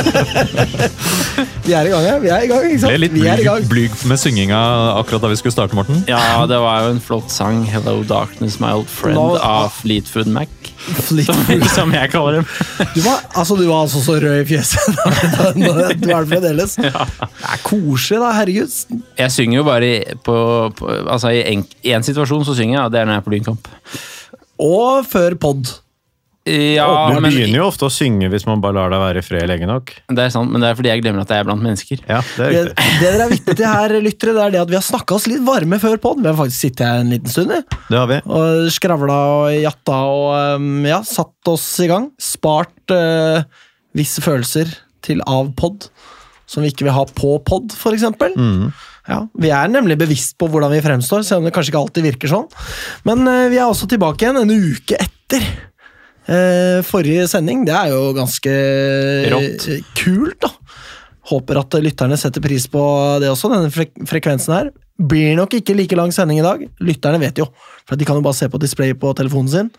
Vi er i gang, ja. Vi er i gang, ikke sant? Ble litt vi er i blyg, gang. blyg med synginga akkurat da vi skulle starte, Morten. Ja, det var jo en flott sang. 'Hello Darkness, My Old Friend' Nå- av Fleetwood Mac. Som, som jeg kaller dem. Du var, altså, du var altså så rød i fjeset. du er det fremdeles. Det er koselig, da. Herregud. Jeg synger jo bare i, på, på Altså, i én situasjon så synger jeg, og det er når jeg er på Lynkamp. Og før pod. Ja, Man men begynner jo ofte å synge hvis man bare lar deg være i fred lenge nok. det er sant, men det er fordi jeg glemmer at jeg er blant mennesker. Ja, det er Det, riktig. det dere er vitne til her, lyttere, det er det at vi har snakka oss litt varme før pod. Vi har faktisk sittet her en liten stund. vi. Det har vi. Og skravla og jatta og um, ja, satt oss i gang. Spart uh, visse følelser til av pod, som vi ikke vil ha på pod, for eksempel. Ja, vi er nemlig bevisst på hvordan vi fremstår, selv om det kanskje ikke alltid virker sånn. Men uh, vi er også tilbake igjen en uke etter forrige sending. Det er jo ganske Rått. uh, kult, da. Håper at lytterne setter pris på det også, denne frek frekvensen her. Blir nok ikke like lang sending i dag. Lytterne vet jo, for de kan jo bare se på display på telefonen sin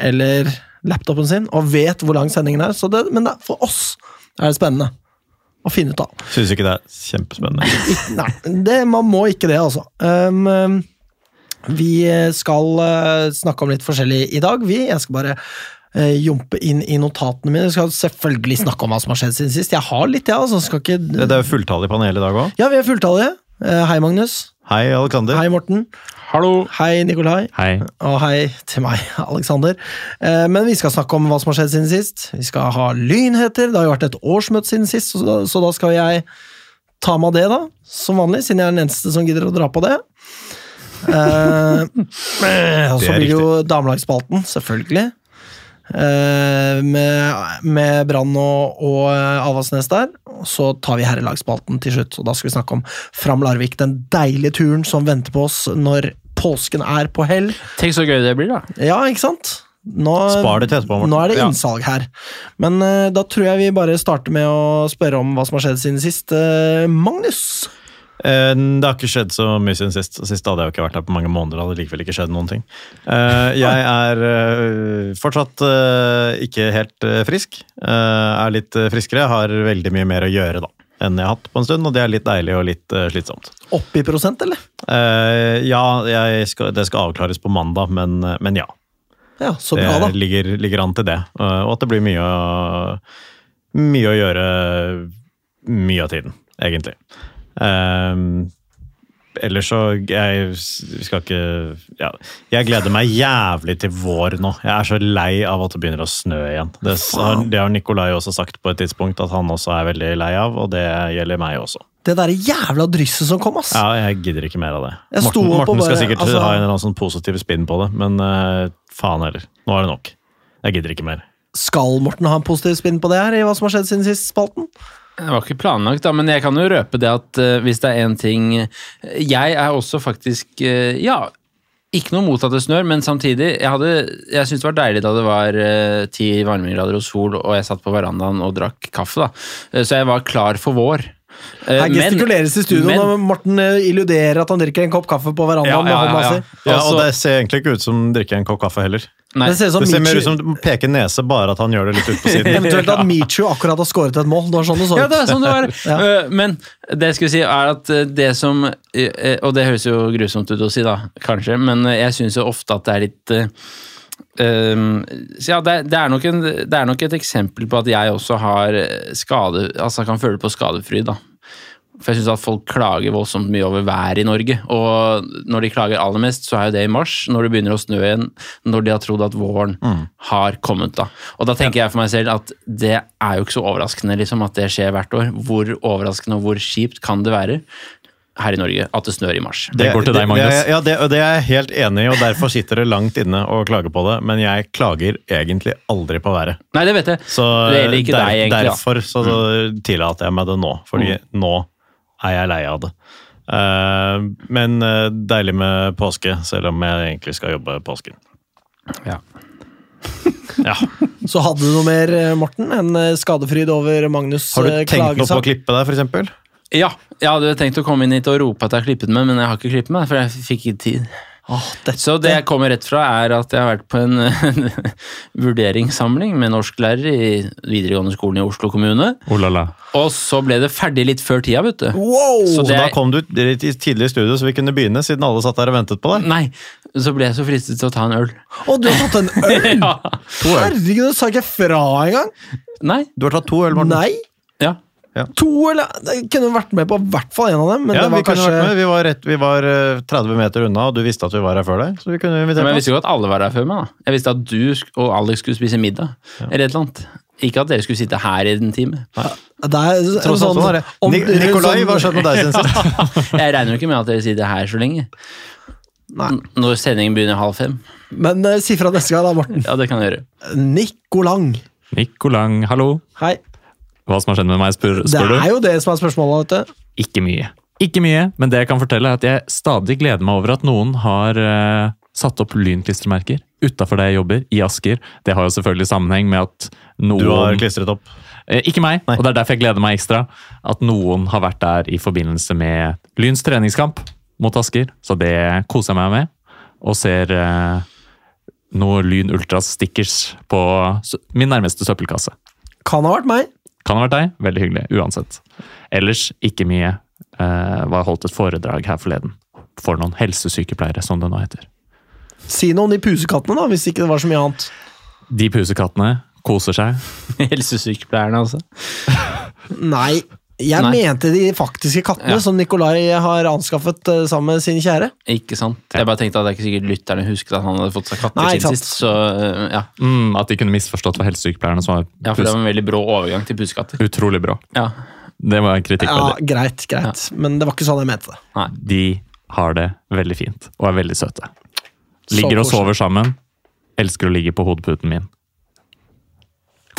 eller laptopen sin og vet hvor lang sendingen er. Så det, men det, for oss er det spennende å finne ut av. Syns ikke det er kjempespennende. Nei, det, man må ikke det, altså. Um, um, vi skal uh, snakke om litt forskjellig i dag, vi. Jeg skal bare uh, jumpe inn i notatene mine. Vi skal selvfølgelig snakke om hva som har skjedd siden sist. Jeg har litt, jeg, ja, altså. Skal ikke Det er jo fulltallig panel i dag òg. Ja, vi er fulltallige. Uh, hei, Magnus. Hei, Alexander. Hei, Morten. Hallo! Hei, Nikolai. Hei. Og hei til meg, Alexander. Eh, Men vi skal snakke om hva som har skjedd siden sist. Vi skal ha lynheter. Det har jo vært et årsmøte siden sist, så da, så da skal jeg ta meg av det, da. Som vanlig, siden jeg er den eneste som gidder å dra på det. Eh, og så blir det jo damelagsspalten, selvfølgelig. Eh, med med Brann og, og eh, Avaldsnes der. Og så tar vi herrelagsspalten til slutt, og da skal vi snakke om Fram Larvik. Den deilige turen som venter på oss når påsken er på hell. Tenk så gøy det blir, da. Ja, ikke sant? Nå, Spar det til etterpå, nå er det innsalg her. Men uh, da tror jeg vi bare starter med å spørre om hva som har skjedd siden sist. Uh, Magnus? Eh, Det har ikke skjedd så mye siden sist. Sist hadde jeg jo ikke vært her på mange måneder. hadde likevel ikke skjedd noen ting. Eh, Jeg er eh, fortsatt ikke helt frisk. Er litt friskere. Har veldig mye mer å gjøre da enn jeg har hatt på en stund, og det er litt deilig og litt slitsomt. Opp i prosent, eller? Eh, Ja, skal, det skal avklares på mandag, men, men ja. Ja, så bra, da. ligger, ligger an til det. Og at det blir mye å, mye å gjøre mye av tiden, egentlig. Um, ellers så Jeg skal ikke ja, Jeg gleder meg jævlig til vår nå. Jeg er så lei av at det begynner å snø igjen. Det, har, det har Nikolai også sagt på et tidspunkt, at han også er veldig lei av, og det gjelder meg også. Det derre jævla drysset som kom, ass! Ja, jeg gidder ikke mer av det. Morten, Morten skal sikkert altså- ha en eller annen sånn positiv spinn på det, men uh, faen heller. Nå er det nok. Jeg gidder ikke mer. Skal Morten ha en positiv spinn på det her, i hva som har skjedd siden sist spalten? Det var ikke planlagt, da, men jeg kan jo røpe det at uh, hvis det er én ting Jeg er også faktisk uh, Ja, ikke noe mot at det snør, men samtidig Jeg, hadde- jeg syntes det var deilig da det var ti uh, varmegrader og sol, og jeg satt på verandaen og drakk kaffe, da. Eh, Så jeg var klar for vår. Eh, Her men- gestikuleres i studio men- når Morten eh, illuderer at han drikker en kopp kaffe på verandaen Ja, ja, ja, ja. Ja, Altså- og det ser egentlig ikke ut som drikker en kopp kaffe heller. Nei, Det ser som Det ser mer ut som peker nese, bare at han gjør det litt ut på siden. eventuelt at Michu akkurat har skåret et mål. Det var sånn det så Ja, det er sånn det var. Ja. Eh, Men det jeg skulle si, er at eh, det som eh, Og det høres jo grusomt ut å si, da, kanskje, men jeg syns jo ofte at det er litt Um, så ja, det, er- det, er nok en, det er nok et eksempel på at jeg også har skade Altså kan føle på skadefryd, da. For jeg syns at folk klager voldsomt mye over været i Norge. Og når de klager aller mest, så er jo det i mars, når det begynner å snø igjen. Når de har trodd at våren har kommet, da. Og da tenker jeg for meg selv at det er jo ikke så overraskende liksom, at det skjer hvert år. Hvor overraskende og hvor kjipt kan det være her i Norge at det snør i mars? Det går til deg, Magnus. Det, ja, det, det er jeg helt enig i, og derfor sitter det langt inne å klage på det. Men jeg klager egentlig aldri på været. Nei, det vet jeg. Så Det gjelder ikke der, deg, egentlig, derfor så, så tillater jeg meg det nå, fordi nå er jeg lei av det. Eh, men eh, deilig med påske, selv om jeg egentlig skal jobbe påsken. Ja. Ja. Så hadde du noe mer, eh, Morten, enn skadefryd over Magnus' Har du tenkt tenkt noe på å klippe deg, for eksempel? Ja, jeg hadde tenkt å komme inn hit og rope at jeg har klippet meg, men jeg har ikke klippet meg, for jeg fikk ikke tid. Dette. Så det jeg kommer rett fra, er at jeg har vært på en vurderingssamling med norsklærere i videregående skolen i Oslo kommune. Oh la la. Og så ble det ferdig litt før tida, vet du. Wow! Så Så da kom du litt tidlig i studio, så vi kunne begynne, siden alle satt der og ventet på deg. Nei, så ble jeg så fristet til å ta en øl. Og du har tatt en øl! Ja. Herregud, du sa ikke fra engang! Nei. Du har tatt to øl, Morten. Nei! Ja. To, eller Jeg kunne vært med på i hvert fall en av dem, men ja, det vi, var kunne kanskje vært med. Vi, var rett, vi var eh, 30 meter unna, og du visste at vi var her før deg. Så vi kunne invitert Men jeg visste jo ikke at alle var her før meg. da. Jeg visste at du og Alex skulle spise middag. Eller et eller annet. Ikke at dere skulle sitte her i en time. Det er en sånn, alt sånn- var om- Ni- Nikolai, hva har skjedd med deg siden sist? Jeg regner jo ikke med at dere sitter her så lenge. Nei. Når sendingen begynner halv fem. Men uh, si fra neste gang, da, Morten. Ja, det kan jeg gjøre. Nikolang. Nikolang, hallo. Hei. Hva som har skjedd med meg, spør, Det spør du? er jo det som er spørsmålet, vet du. Ikke mye. Ikke mye, men det jeg kan fortelle er at jeg stadig gleder meg over at noen har uh, satt opp lynklistremerker utafor der jeg jobber, i Asker. Det har jo selvfølgelig sammenheng med at noen Du har klistret opp. Eh, Ikke meg, Nei. og det er derfor jeg gleder meg ekstra. At noen har vært der i forbindelse med Lyns treningskamp mot Asker. Så det koser jeg meg med. Og ser eh, noe Lyn Ultras stickers på min nærmeste søppelkasse. Kan ha vært meg. Kan ha vært deg. Veldig hyggelig, uansett. Ellers ikke mye. Eh, var holdt et foredrag her forleden for noen helsesykepleiere, som det nå heter. Si noe om de pusekattene, da, hvis ikke det var så mye annet. De pusekattene koser seg. Helsesykepleierne, altså. Nei. Jeg Nei. mente de faktiske kattene Ja. som Nikolai har anskaffet uh, sammen med sin kjære. Ikke sant? Jeg bare tenkte at det er ikke sikkert lytterne husket at han hadde fått seg katter siden sist. Så uh, ja. Mm, at de kunne misforstått for helsesykepleierne som var ja, for det var en veldig brå overgang til pusekatter. utrolig bra. Ja. Det var en kritikk. Ja, greit, greit, greit. Men det var ikke sånn jeg mente det. Nei. De har det veldig fint og er veldig søte. Ligger og sover sammen. Elsker å ligge på hodeputen min.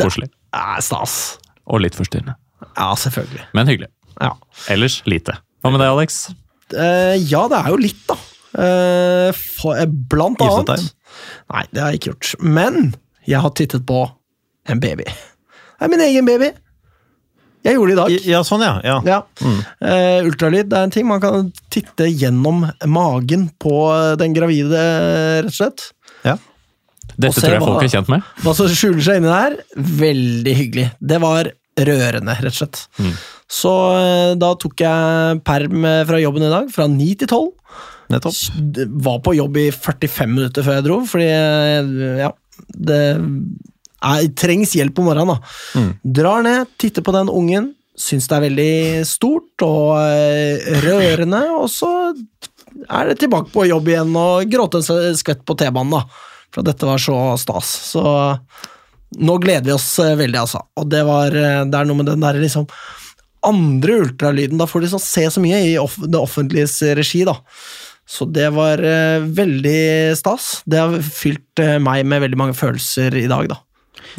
Koselig. Ja, stas. Og litt forstyrrende. Ja, selvfølgelig. Men hyggelig. Ja. Ellers lite. Hva med deg, Alex? Uh, ja, det er jo litt, da. Uh, for, eh, blant Giftet annet Nei, det har jeg ikke gjort. Men jeg har tittet på en baby. Det er min egen baby. Jeg gjorde det i dag. Ja, sånn, ja. ja. Ja. Eh, ultralyd er en ting. Man kan titte gjennom magen på den gravide, rett og slett. ja. Dette tror jeg hva- folk er kjent med. Hva som skjuler seg inni der, veldig hyggelig. Det var rørende, rett og slett. Så eh, da tok jeg perm eh, fra jobben i dag, fra ni til tolv. Nettopp. Var på jobb i 45 minutter før jeg dro, fordi eh, ja, det er, trengs hjelp om morgenen. da. Drar ned, titter på den ungen, syns det er veldig stort og rørende, og så er det tilbake på jobb igjen og gråte en skvett på T-banen, da. For dette var så stas. Så nå gleder vi oss eh, veldig, altså. Og det, var, eh, det er noe med den der liksom andre ultralyden. Da får de sånn se så mye i off det offentliges regi, da. Så det var uh, veldig stas. Det har fylt uh, meg med veldig mange følelser i dag, da.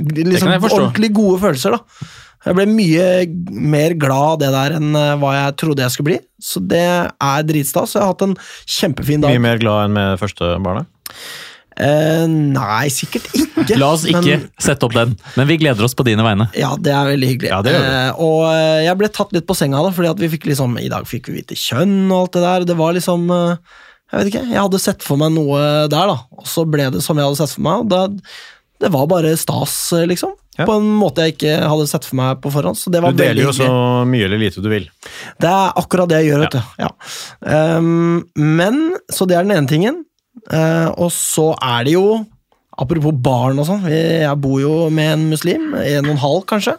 Liksom ordentlig gode følelser, da. Jeg ble mye mer glad av det der enn uh, hva jeg trodde jeg skulle bli. Så det er dritstas. Jeg har hatt en kjempefin dag. Mye mer glad enn med første barnet? Eh, nei, sikkert ikke. La oss ikke men- sette opp den, men vi gleder oss på dine vegne. Ja, det er veldig hyggelig. Ja, det gjør vi. Eh, og eh, jeg ble tatt litt på senga da, fordi at vi fikk liksom, i dag fikk vi vite kjønn og alt det der. Det var liksom Jeg vet ikke, jeg hadde sett for meg noe der, da, og så ble det som jeg hadde sett for meg. da, Det var bare stas, liksom. Ja. På en måte jeg ikke hadde sett for meg på forhånd. Så det var Du deler veldig jo så mye eller lite du vil. Det er akkurat det jeg gjør, vet du. Ja. Um, men, så det er den ene tingen. Eh, og så er det jo Apropos barn og sånn, jeg bor jo med en muslim, en og en halv kanskje.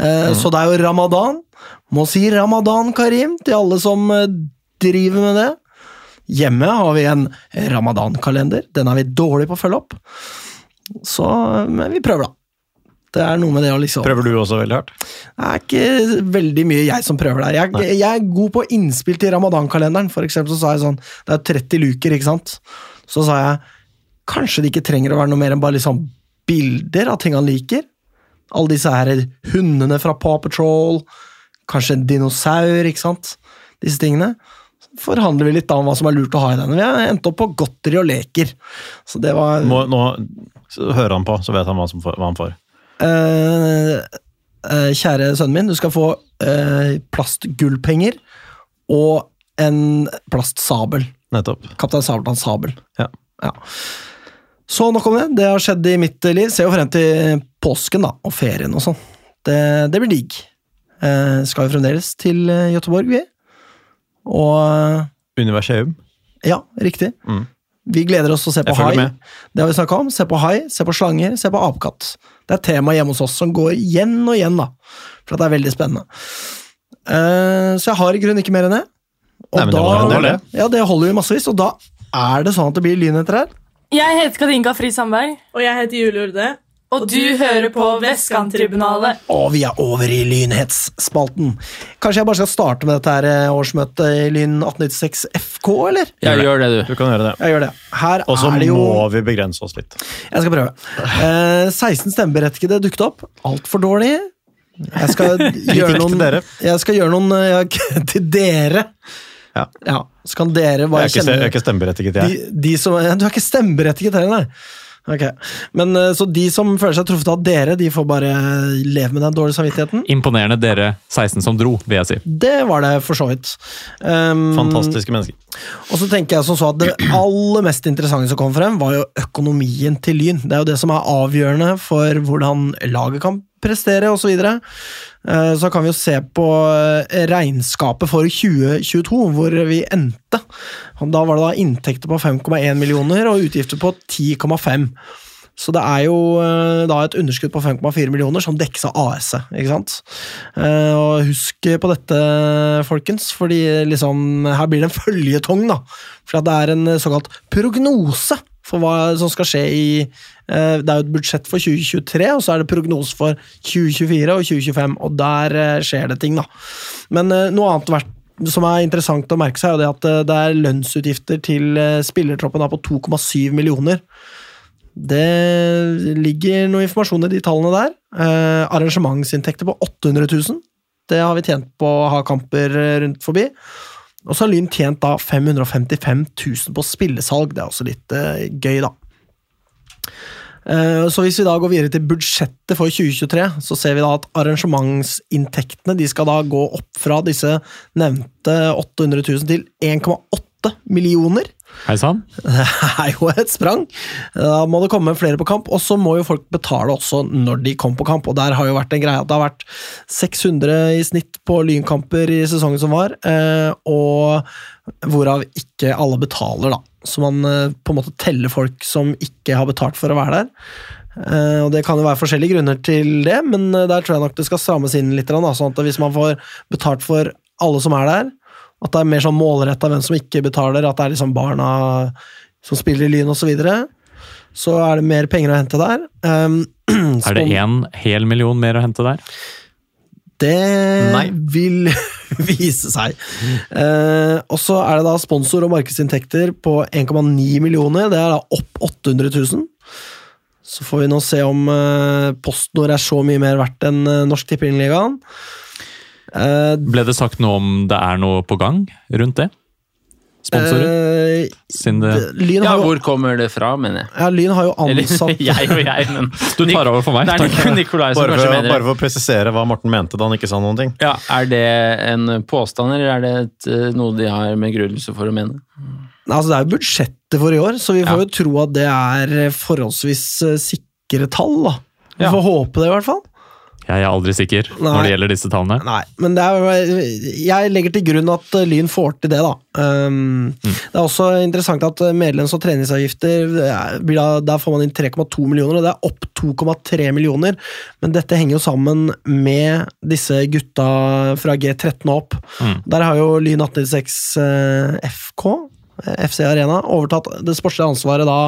Eh, Så det er jo ramadan. Må si ramadan, Karim, til alle som eh, driver med det. Hjemme har vi en ramadan-kalender. Den er vi dårlig på å følge opp. Så men vi prøver, da. Det er noe med det å liksom Prøver du også veldig hardt? det er ikke veldig mye jeg som prøver der. Jeg, jeg er god på innspill til ramadan-kalenderen. For eksempel så sa jeg sånn, det er 30 luker, ikke sant? Så sa jeg, kanskje det ikke trenger å være noe mer enn bare liksom bilder av ting han liker. Alle disse her hundene fra Paw Patrol, kanskje en dinosaur, ikke sant? Disse tingene. Så forhandler vi litt da om hva som er lurt å ha i denne. Vi har endt opp på godteri og leker. Så det var... Må, nå så hører han på, så vet han hva, som hva han får. Eh, eh, kjære sønnen min, du skal få eh, plastgullpenger og en plastsabel. Nettopp. Kaptein Sabeltanns Sabel. Ja. Så nok om det. Det har skjedd i mitt liv. Ser jo frem til påsken da, og ferien og sånn. Det, det blir digg. Eh, skal jo fremdeles til Göteborg, vi. Og Universeum. ja, riktig. Mm. Vi gleder oss til å se på hai. Det har vi snakka om. Se på hai, se på slanger, se på apekatt. Det er tema hjemme hos oss som går igjen og igjen, da. For at det er veldig spennende. Uh, så jeg har i grunnen ikke mer enn det. Og Nei, men det var det. Ja, det holder jo massevis. Og da er det sånn at det blir lyn etter her. Jeg heter Katinka Fri Sandberg, Og jeg heter Julie Urde. Og du hører på Vestkanttribunalet. Og vi er over i Lynhetsspalten. Kanskje jeg bare skal starte med dette her eh, årsmøtet i Lyn 1896 FK, eller? Ja, gjør det, du. Du kan gjøre det. Jeg gjør det. Her Og så er det jo må vi begrense oss litt. Jeg skal prøve. Eh, 16 stemmeberettigede dukket opp. Altfor dårlig. Jeg skal gjøre noen. Jeg skal gjøre noen eh, ja, Til dere. Ja. Så kan dere Jeg bare ikke, ste- jeg er ikke stemmeberettiget, jeg. de, de som, ja, Du er ikke stemmeberettiget heller, nei. Ok. Men eh, Så de som føler seg truffet av dere, de får bare leve med den dårlige samvittigheten? Imponerende dere 16 som dro, vil jeg si. Det var det for så vidt. Um, Fantastiske mennesker. Og så tenker jeg som så at Det aller mest interessante som kom frem, var jo økonomien til Lyn. Det er jo det som er avgjørende for hvordan laget kan prestere osv. Så, videre. Eh, så kan vi jo se på eh, regnskapet for 2022, hvor vi endte. Da var det da inntekter på 5,1 millioner og utgifter på 10,5. Så det er jo eh, da et underskudd på 5,4 millioner som dekkes av AS-et. ikke sant? Og husk på dette, folkens, fordi liksom, her blir det en føljetong. da. For det er en såkalt prognose for hva som skal skje i eh, Det er jo et budsjett for 2023, og så er det prognose for 2024 og 2025, og der eh, skjer det ting, da. Men eh, noe annet som er interessant å merke seg, er jo at det er lønnsutgifter til spillertroppen på 2,7 millioner. Det ligger noe informasjon i de tallene der. Arrangementsinntekter på 800 000. Det har vi tjent på å ha kamper rundt forbi. Og så har Lyn tjent da 555 000 på spillesalg. Det er også litt uh, gøy, da. Uh, så hvis vi da går videre til budsjettet for 2023, så ser vi da at arrangementsinntektene de skal da gå opp fra disse nevnte 800 000 til 1,8 millioner. Hei sann. Det er jo et sprang. Da må det komme flere på kamp, og så må jo folk betale også når de kommer på kamp. Og der har jo vært en greie at det har vært 600 i snitt på lynkamper i sesongen som var, eh, og hvorav ikke alle betaler, da. Så man eh, på en måte teller folk som ikke har betalt for å være der. Uh, og Det kan jo være forskjellige grunner til det, men der tror jeg nok det skal strammes inn litt. da, Sånn at hvis man får betalt for alle som er der, at det er mer sånn målretta hvem som ikke betaler, at det er liksom barna som spiller i Lyn osv. Så, videre. så er det mer penger å hente der. Um, Er det én hel million mer å hente der? Det Nei. vil vise seg. Uh, og så er det da sponsor- og markedsinntekter på 1,9 millioner. Det er da opp 800 000. Så får vi nå se om uh, PostNord er så mye mer verdt enn uh, Norsk Tippingligaen. Eh, Ble det sagt noe om det er noe på gang rundt det? Sponsorer? Uh, det Lyn, Ja, hvor kommer det fra, mener jeg? ja, Lyn har jo Eller ansatt jeg og jeg, men Du tar over for meg. Det Takk. er Nikolai som Bare kanskje for, mener bare for å presisere hva Morten mente da han ikke sa noen ting. Ja, Er det en påstand, eller er det et, eh, noe de har med begrunnelse for å mene? Nei, Altså, det er jo budsjettet for i år, så vi får Ja. jo tro at det er forholdsvis sikre tall. da. Vi Ja. får håpe det, i hvert fall. Jeg er aldri sikker Nei. når det gjelder disse tallene. Nei, men det er, jeg legger til grunn at eh, Lyn får til det, da. Um, Det er også interessant at eh, medlems- og treningsavgifter er- blir da, Der får man inn 3,2 millioner, og det er opp 2,3 millioner. Men dette henger jo sammen med disse gutta fra G13 og opp. Mm. Der har jo Lyn 1896 eh, FK, FC Arena, overtatt det sportslige ansvaret da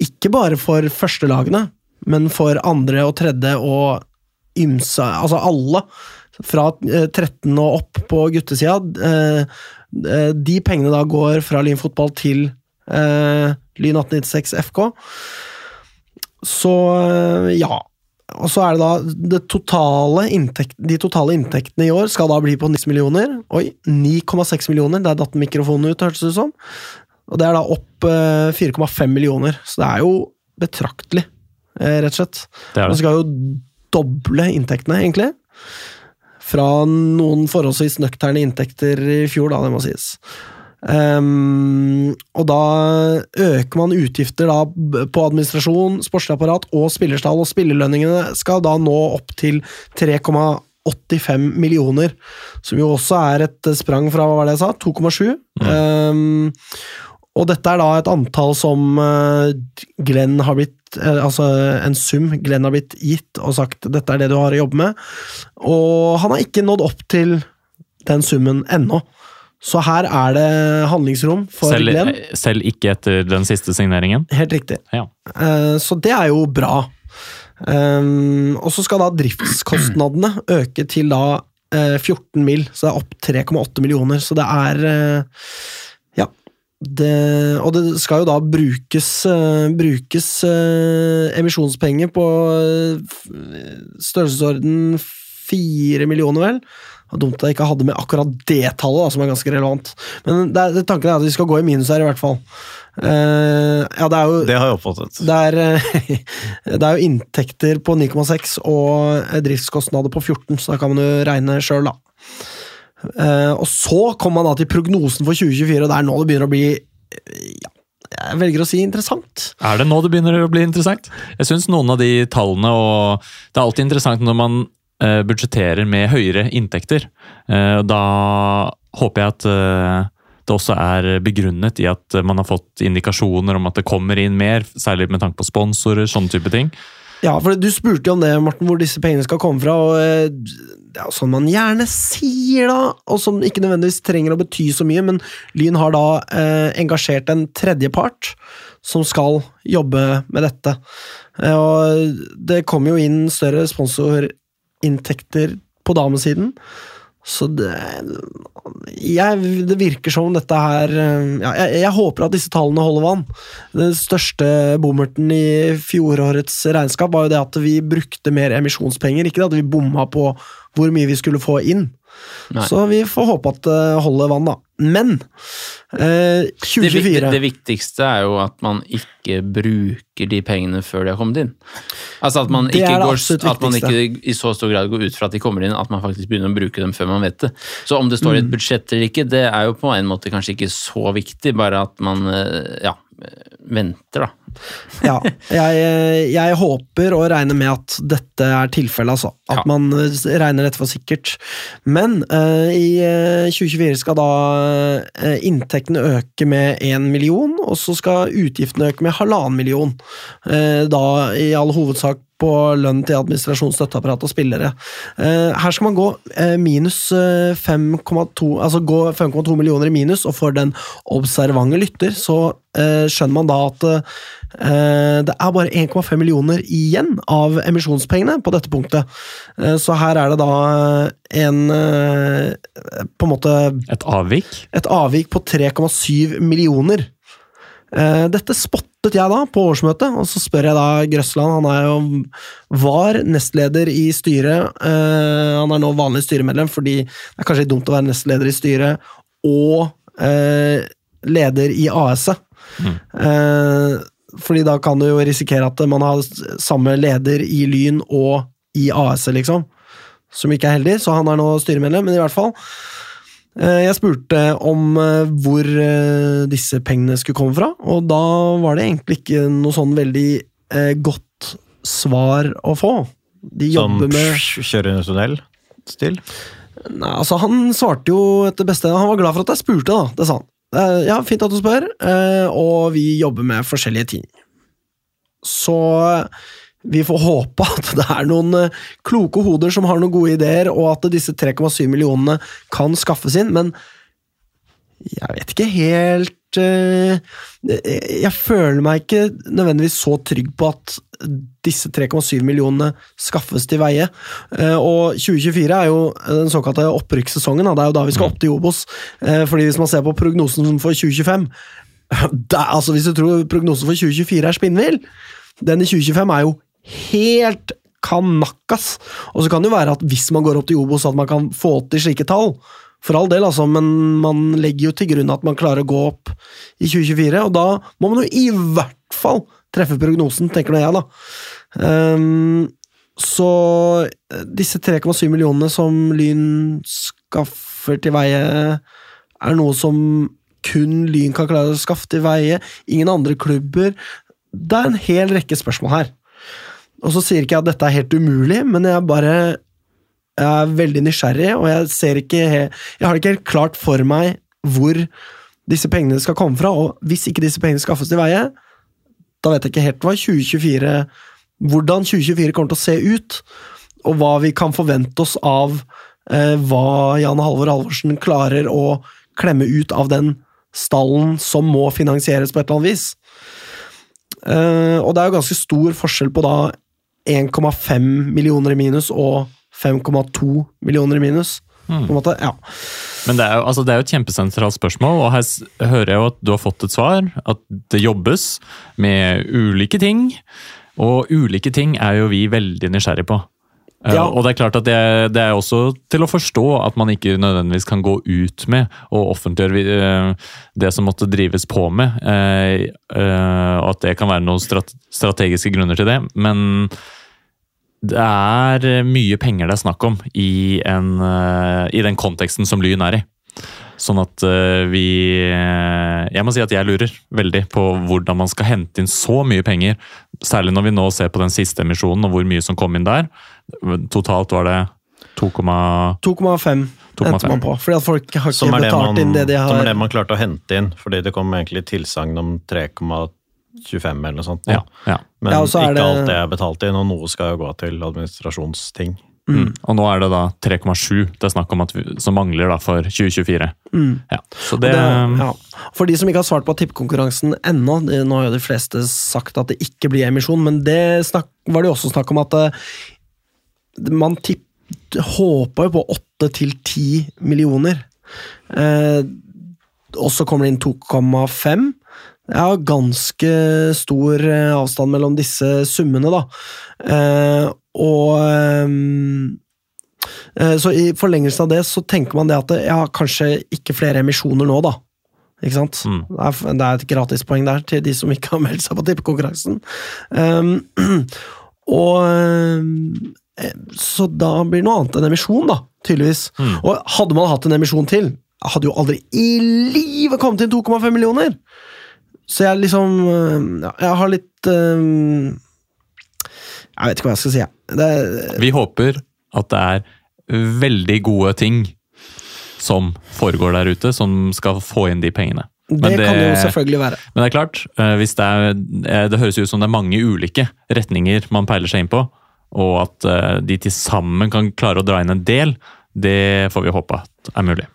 ikke bare for førstelagene, men for andre og tredje og ymse Altså alle. Fra eh, 13 og opp på guttesida. Eh, eh, de pengene da går fra Lyn fotball til eh, Lyn 1896 FK. Så eh, ja. Og så er det da det totale inntekt, De totale inntektene i år skal da bli på 9 millioner. Oi, 9,6 millioner. Der datt mikrofonen ut, hørtes det ut som. Og det er da opp eh, 4,5 millioner. Så det er jo betraktelig, eh, rett og slett. Det er det. skal jo doble inntektene, egentlig. Fra noen forholdsvis nøkterne inntekter i fjor, da, det må sies. Um, og da øker man utgifter da på administrasjon, sportslig apparat og spillerstall, og spillerlønningene skal da nå opp til 3,85 millioner, som jo også er et sprang fra hva var det jeg sa, 2,7. Ehm, og dette er da et antall som eh, Glenn har blitt eh, Altså en sum Glenn har blitt gitt og sagt dette er det du har å jobbe med. Og han har ikke nådd opp til den summen ennå. Så her er det handlingsrom for Selv, Glenn. selv ikke etter den siste signeringen. Helt riktig. Ja. Eh, Så det er jo bra. Og så skal da driftskostnadene øke til da eh, 14 mil, så det er opp 3,8 millioner. Så det er. Det, og det skal jo da brukes, eh, brukes eh, emisjonspenger på eh, størrelsesorden 4 millioner, vel. Dumt jeg ikke hadde med akkurat det tallet, da, som er ganske relevant. Men det det tanken er at vi skal gå i minus her, i hvert fall. Uh, ja, det jo Det har jeg oppfattet. det er, det er jo inntekter på 9,6 og driftskostnader på 14, så da kan man jo regne sjøl, da. Eh, Og så kommer man da til prognosen for 2024, og det er nå det begynner å bli eh, ja, Jeg velger å si interessant. Er det nå det begynner å bli interessant? Jeg syns noen av de tallene og Det er alltid interessant når man eh, budsjetterer med høyere inntekter. Da håper jeg at det også er begrunnet i at man har fått indikasjoner om at det kommer inn mer, særlig med tanke på sponsorer, sånne type ting. Ja, for Du spurte jo om det, Morten, hvor disse pengene skal komme fra. og eh, Det er jo sånn man gjerne sier, da, og som ikke nødvendigvis trenger å bety så mye. Men Lyn har da eh, engasjert en tredjepart som skal jobbe med dette. Eh, og Det kommer jo inn større sponsorinntekter på damesiden. Så det jeg, Det virker som dette her eh, ja, jeg, jeg håper at disse tallene holder vann. Den største bommerten i fjorårets regnskap var jo det at vi brukte mer emisjonspenger, ikke at vi bomma på hvor mye vi skulle få inn. Nei. Så vi får håpe at det holder vann, da. Men eh, Det, det, det viktigste er jo at man ikke bruker de pengene før de har kommet inn. Altså at man, ikke, går, at man ikke i så stor grad går ut fra at de kommer inn, at man faktisk begynner å bruke dem før man vet det. Så om det står i Mm. et budsjett eller ikke, det er jo på en måte kanskje ikke så viktig, bare at man eh, ja, venter, da. Ja, jeg, jeg håper og regner med at dette er tilfellet, altså. At Ja. man eh, regner dette for sikkert. Men uh, i eh, 2024 skal da uh, inntektene øke med 1 million, og så skal utgiftene øke med halvannen million. Uh, da i all hovedsak på lønn til administrasjon, støtteapparat og spillere. Eh, her skal man gå eh, minus eh, 5,2 Altså gå 5,2 millioner i minus, og for den observante lytter så eh, skjønner man da at eh, det er bare 1,5 millioner igjen av emisjonspengene på dette punktet. Eh, så her er det da en eh, På en måte Et avvik. et avvik på 3,7 millioner. Eh, Dette spottet jeg da på årsmøtet, og så spør jeg da Grøsland, han er jo var nestleder i styret, eh, han er nå vanlig styremedlem, fordi det er kanskje dumt å være nestleder i styret, og eh, leder i AS-et. Mm. fordi da kan du jo risikere at man har samme leder i Lyn og i AS-et, liksom. Som ikke er heldig, så han er nå styremedlem, men i hvert fall. Eh, Jeg spurte om eh, hvor eh, disse pengene skulle komme fra, og da var det egentlig ikke noe sånn veldig godt svar å få. De Sånn jobber med psh, kjøre under tunnel-stil? Nei, altså Han svarte jo etter beste Han var glad for at jeg spurte, da. Det sa han. Ja, fint at du spør, og vi jobber med forskjellige ting. Så vi får håpe at det er noen eh, kloke hoder som har noen gode ideer, og at disse 3,7 millionene kan skaffes inn, men jeg vet ikke helt eh, Jeg føler meg ikke nødvendigvis så trygg på at disse 3,7 millionene skaffes til veie. Eh, Og 2024 er jo den såkalte opprykkssesongen. Det er jo da vi skal opp til Obos. Eh, Fordi hvis man ser på prognosen for 2025 det er, altså Hvis du tror prognosen for 2024 er spinnvill, den i 2025 er jo helt kanakkas. Og så kan det jo være at hvis man går opp til Obos, at man kan få til slike tall. For all del, altså, men man legger jo til grunn at man klarer å gå opp i 2024, og da må man jo i hvert fall treffe prognosen, tenker nå jeg, da. Um, så eh, disse 3,7 millionene som Lyn skaffer til veie, er noe som kun Lyn kan klare å skaffe til veie. Ingen andre klubber. Det er en hel rekke spørsmål her. Og så sier ikke jeg at dette er helt umulig, men jeg bare jeg er veldig nysgjerrig, og jeg ser ikke Jeg har ikke helt klart for meg hvor disse pengene skal komme fra, og hvis ikke disse pengene skaffes til veie, da vet jeg ikke helt hva 2024 hvordan 2024 kommer til å se ut, og hva vi kan forvente oss av eh, hva Jan Halvor Halvorsen klarer å klemme ut av den stallen som må finansieres på et eller annet vis. Eh, og det er jo ganske stor forskjell på da 1,5 millioner i minus og 5,2 millioner i minus. På en måte, ja. Men det er, jo, altså det er jo et kjempesentralt spørsmål, og her hører jeg jo at du har fått et svar. At det jobbes med ulike ting, og ulike ting er jo vi veldig nysgjerrig på. Eh, Ja. Og det er klart at det, det er også til å forstå at man ikke nødvendigvis kan gå ut med og offentliggjøre eh, det som måtte drives på med, eh, eh, og at det kan være noen strategiske grunner til det. Men det er mye penger det er snakk om i, en, i den konteksten som Lyn er i. Sånn at vi Jeg må si at jeg lurer veldig på hvordan man skal hente inn så mye penger. Særlig når vi nå ser på den siste emisjonen og hvor mye som kom inn der. Totalt var det 2,5 2,5 endte man på, fordi at folk har ikke det betalt man, inn det de som er det man klarte å hente inn, fordi det kom egentlig tilsagn om 3,25 eller noe sånt. Ja. ja. Men Ja, så ikke det- alt det er betalt inn, og noe skal jo gå til administrasjonsting. Mm. Og nå er det da 3,7 det er snakk om at vi, som mangler da for 2024. Ja. Så det, det, ja. For de som ikke har svart på tippekonkurransen ennå, nå har jo de fleste sagt at det ikke blir emisjon, men det snakk, var det jo også snakk om at eh, man tipp, håpa jo på 8 til 10 millioner. Eh, og så kommer det inn 2,5. Det er jo ganske stor eh, avstand mellom disse summene, da. Eh, og ehm, eh, Så i forlengelsen av det så tenker man det at jeg ja, kanskje ikke flere emisjoner nå, da. Ikke sant? Mm. Det, er, det er et gratispoeng der til de som ikke har meldt seg på tippekonkurransen. Um, og um, eh, Så da blir det noe annet enn emisjon, da, tydeligvis. Mm. Og hadde man hatt en emisjon til, hadde jo aldri i livet kommet inn 2,5 millioner! Så jeg liksom um, ja, Jeg har litt um, Jeg vet ikke hva jeg skal si. jeg. Det, vi håper at det er veldig gode ting som foregår der ute, som skal få inn de pengene. det, det- kan det jo selvfølgelig være. Men det er klart, eh, det, er, eh, det høres ut som det er mange ulike retninger man peiler seg inn på, og at eh, de til sammen kan klare å dra inn en del, det får vi håpe at er mulig.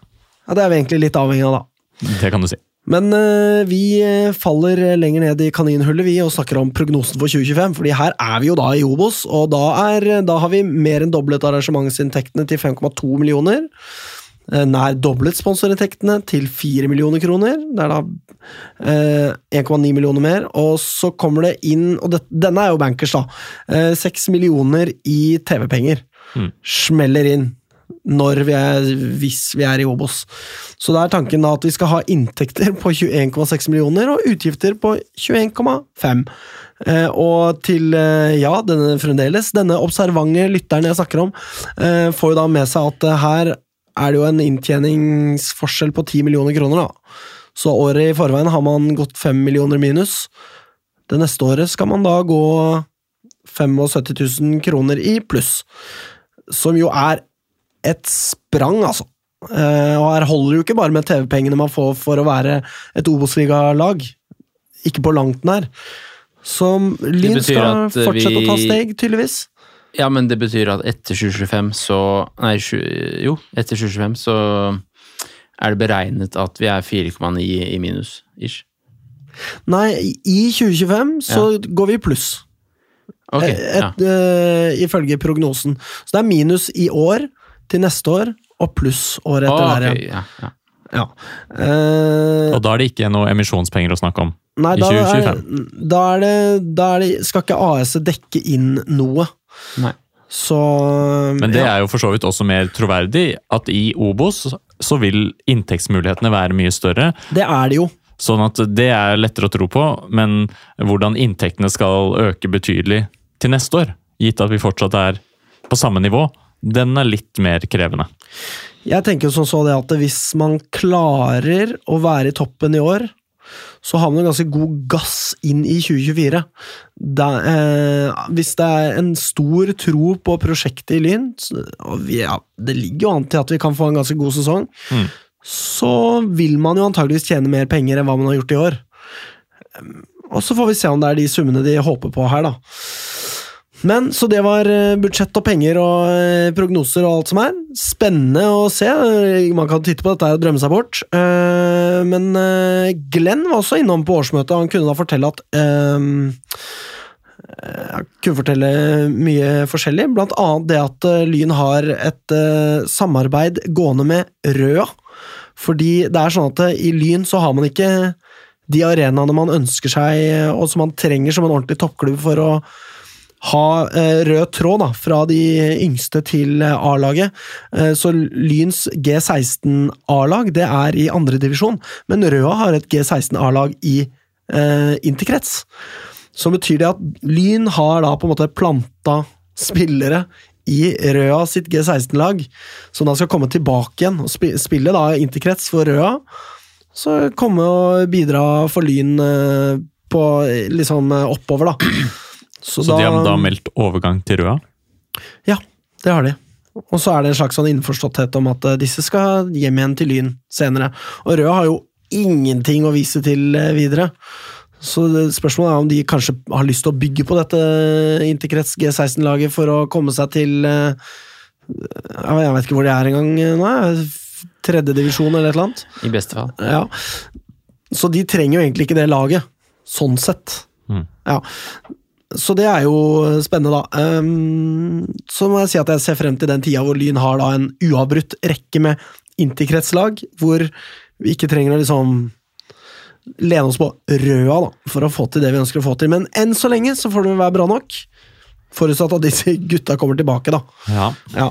Ja, Det er vi egentlig litt avhengig av, da. Det kan du si. Men eh, vi eh, faller lenger ned i kaninhullet vi og snakker om prognosen for 2025, fordi her er vi jo da i Obos, og da, er, da har vi mer enn doblet arrangementsinntektene til 5,2 millioner. Eh, Nær doblet sponsorinntektene til 4 millioner kroner. Det er da eh, 1,9 millioner mer. Og så kommer det inn, og det, denne er jo bankers, da, eh, 6 millioner i TV-penger. Mm. Smeller inn når vi er, hvis vi er i Obos. Så da er tanken da at vi skal ha inntekter på 21,6 millioner og utgifter på 21,5. Eh, og til, eh, ja, denne fremdeles, denne observante lytteren jeg snakker om, eh, får jo da med seg at eh, her er det jo en inntjeningsforskjell på 10 millioner kroner, da. Så året i forveien har man gått 5 millioner minus. Det neste året skal man da gå 75 000 kroner i pluss. Som jo er et sprang, altså. Eh, og her holder det jo ikke bare med TV-pengene man får for å være et Obos-ligalag. Ikke på langt nær. Så Lyn skal fortsette vi... å ta steg, tydeligvis. Ja, men det betyr at etter 2025 så Nei, jo, etter 2025 så er det beregnet at vi er 4,9 i minus, ish. Nei, i 2025 så går vi i pluss. Ok, Et, ja. eh, ifølge prognosen. Så det er minus i år til neste år, og pluss året etter Å, der igjen. ja, ja. Ja. Eh, Og da er det ikke noe emisjonspenger å snakke om. nei, i da er, 2025. da er det, da er det Skal ikke AS dekke inn noe. Nei. Så Men det ja. er jo for så vidt også mer troverdig at i Obos så vil inntektsmulighetene være mye større. Det er det jo. Sånn at det er lettere å tro på, men hvordan inntektene skal øke betydelig til neste år, gitt at vi fortsatt er på samme nivå, den er litt mer krevende. Jeg tenker sånn så det at hvis man klarer å være i toppen i år, så har man en ganske god gass inn i 2024. Det, eh, hvis det er en stor tro på prosjektet i Lyn, og vi, ja, det ligger jo an til at vi kan få en ganske god sesong, Mm. så vil man jo antageligvis tjene mer penger enn hva man har gjort i år. Og så får vi se om det er de summene de håper på her, da. Men, Så det var eh, budsjett og penger og eh, prognoser og alt som er. Spennende å se. Man kan titte på dette og drømme seg bort. Eh, Men Glenn var også innom på årsmøtet, han kunne da fortelle at Jeg kunne fortelle mye forskjellig, blant annet det at Lyn har et samarbeid gående med Røa. Fordi det er sånn at i Lyn så har man ikke de arenaene man ønsker seg, og som man trenger som en ordentlig toppklubb for å ha eh, rød tråd da, fra de yngste til eh, A-laget. Eh, så Lyns G16 A-lag det er i andredivisjon, men Røa har et G16 A-lag i eh, interkrets. Så betyr det at Lyn har da på en måte planta spillere i Røa sitt G16-lag, som da skal komme tilbake igjen og spille da interkrets for Røa. Så komme og bidra for Lyn på liksom oppover, da. Så de har da meldt overgang til Røa? Ja, det har de. Og så er det en slags sånn innforståtthet om at eh, disse skal hjem igjen til Lyn senere. Og Røa har jo ingenting å vise til eh, videre. Så det- spørsmålet er om de kanskje har lyst til å bygge på dette interkrets G16-laget for å komme seg til eh, Jeg vet ikke hvor de er engang eh, nå. Tredjedivisjon eller et eller annet. I beste fall. Ja. Så de trenger jo egentlig ikke det laget, sånn sett. Mm. Ja. Så det er jo spennende, da. Um, så må jeg si at jeg ser frem til den tida hvor Lyn har da en uavbrutt rekke med interkretslag, hvor vi ikke trenger å liksom lene oss på røda da, for å få til det vi ønsker å få til. Men enn så lenge så får det være bra nok. Forutsatt at disse gutta kommer tilbake, da. Ja. Ja.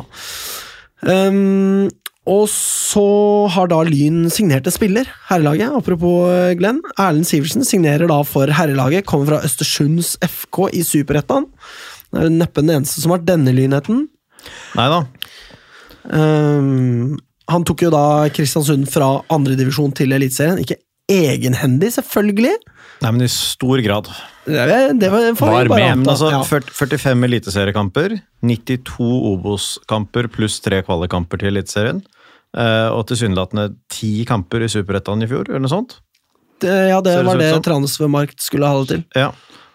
Ehm, og så har da Lyn signert en spiller, herrelaget. Apropos eh, Glenn. Erlend Sivertsen signerer da for herrelaget. Kommer fra Østersunds FK i Superettan. Det er neppe den eneste som har vært denne lynheten. Nei da. Um, han tok jo da Kristiansund fra andredivisjon til Eliteserien. Ikke egenhendig, selvfølgelig. Nei, men i stor grad. Det, det var, Var med, anta. Altså, Ja. 45 eliteseriekamper, 92 Obos-kamper pluss tre kvalikkamper til Eliteserien. eh, og tilsynelatende ti kamper i Superettan i fjor, eller noe sånt. Det, ja, det det var det. Transfermarkt skulle ha det til. Ja.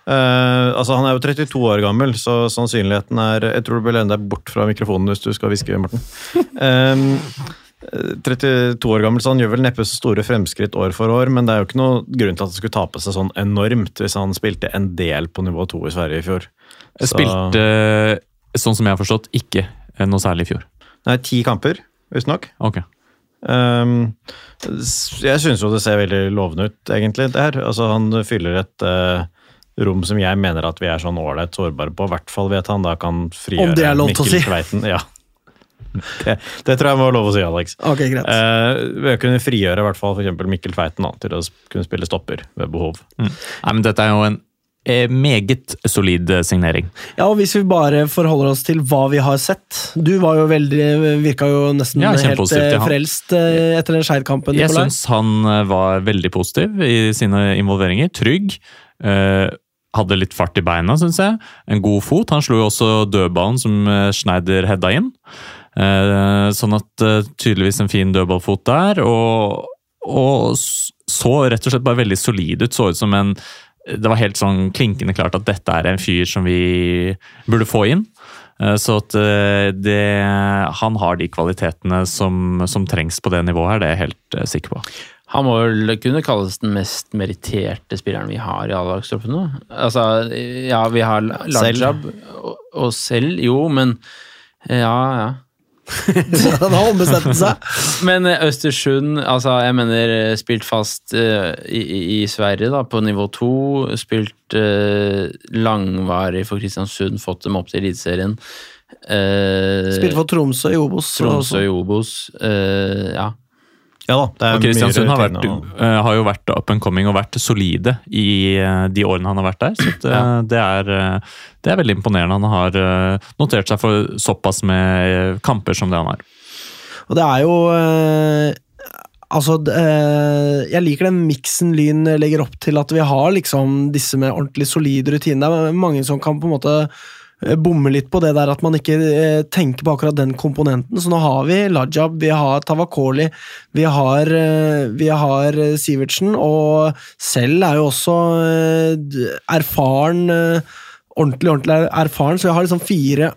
Uh, altså Han er jo 32 år gammel, så sannsynligheten er Jeg tror du bør lene deg bort fra mikrofonen hvis du skal hviske, Morten. Um, 32 år gammel, så han gjør vel neppe så store fremskritt år for år, men det er jo ikke noe grunn til at det skulle tape seg sånn enormt hvis han spilte en del på nivå 2 i Sverige i fjor. Så- spilte, sånn som jeg har forstått, ikke noe særlig i fjor. Nei, ti kamper, visstnok. Ok. Um, jeg syns jo det ser veldig lovende ut, egentlig, det her. Altså, han fyller et uh, rom som jeg mener at vi er sånn ålreit sårbare på. I hvert fall vet han da kan frigjøre Om det er lov til å Mikkel si. Tveiten. Ja. Det, det tror jeg må være lov å si, Alex. Ok, greit. Eh, ved å kunne frigjøre i hvert fall for eksempel Mikkel Tveiten da, til å kunne spille stopper ved behov. Nei, men dette er jo en eh, meget solid eh, signering. Ja, og Hvis vi bare forholder oss til hva vi har sett Du var jo veldig, virka jo nesten Ja, helt eh, frelst etter den Skeid-kampen. Jeg syns han var veldig positiv i sine involveringer. Trygg. eh, hadde litt fart i beina, syns jeg. En god fot. Han slo jo også dødballen som Schneider hedda inn. Eh, sånn at eh, tydeligvis en fin dødballfot der. Og, og så rett og slett bare veldig solid ut. Så ut som en Det var helt sånn klinkende klart at dette er en fyr som vi burde få inn. Eh, Så at det, han har de kvalitetene som, som trengs på det nivået her, det er jeg helt sikker på. Han må vel kunne kalles den mest meritterte spilleren vi har i A-lagstroppen nå. Altså, ja, vi har Lajab og, og selv, jo, men ja, ja. Han har ombestemt seg. Men eh, Østersund, altså jeg mener eh, spilt fast uh, i, i- Sverige da, på nivå to. Spilt uh, langvarig for Kristiansund, fått dem opp til Eliteserien. Uh, spilt for Tromsø i Obos. Tromsø i Obos. Ja. Ja da, det er Og Kristiansund mye har, vært, og- eh, har jo vært up and coming og vært solide i eh, de årene han har vært der. Så det, ja. det, er, eh, det er veldig imponerende. Han har eh, notert seg for såpass med kamper som det han har. Og det er jo eh, Altså, eh, jeg liker den miksen Lyn legger opp til, at vi har liksom disse med ordentlig solide rutiner. Det er mange som kan på en måte eh, bomme litt på det der at man ikke eh, tenker på akkurat den komponenten. Så nå har vi Lajab, vi har Tavakoli, vi har, eh, vi har Sivertsen, og selv er jo også erfaren, ordentlig, ordentlig er- erfaren, så jeg har liksom fire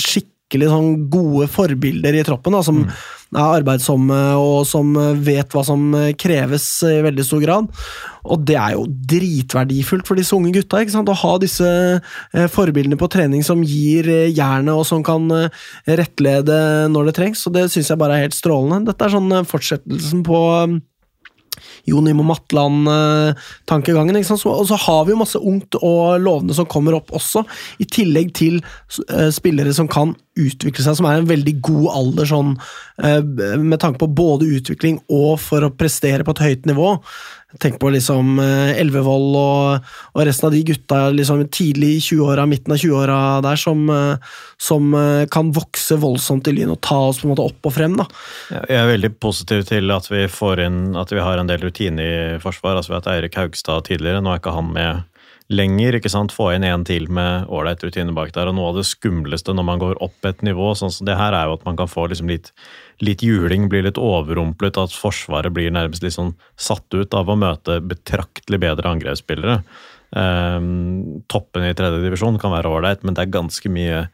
skikkelig sånn gode forbilder i troppen, da, som er arbeidsomme og som vet hva som kreves i veldig stor grad. Og det er jo dritverdifullt for disse unge gutta ikke sant? å ha disse eh, forbildene på trening som gir eh, jernet, og som kan eh, rettlede når det trengs. Og det syns jeg bare er helt strålende. Dette er sånn fortsettelsen på Jon Imo Matland-tankegangen. ikke Og så har vi jo masse ungt og lovende som kommer opp også, i tillegg til eh, spillere som kan utvikle seg, som er en veldig god alder sånn, eh, med tanke på både utvikling og for å prestere på et høyt nivå. Tenk på liksom eh, Elvevold og, og resten av de gutta liksom tidlig i 20-åra, midten av 20-åra der, som, eh, som eh, kan vokse voldsomt i Lyn og ta oss på en måte opp og frem. da. Jeg er veldig positiv til at vi får inn at vi har en del rutine i forsvar. altså har hatt Eirik Haugstad tidligere, nå er ikke han med lenger. ikke sant? Få inn en til med ålreit rutine bak der. og Noe av det skumleste når man går opp et nivå, sånn som det her, er jo at man kan få liksom litt, litt juling, bli litt overrumplet, at Forsvaret blir nærmest litt sånn satt ut av å møte betraktelig bedre angrepsspillere. Um, toppen i tredje divisjon kan være ålreit, men det er ganske mye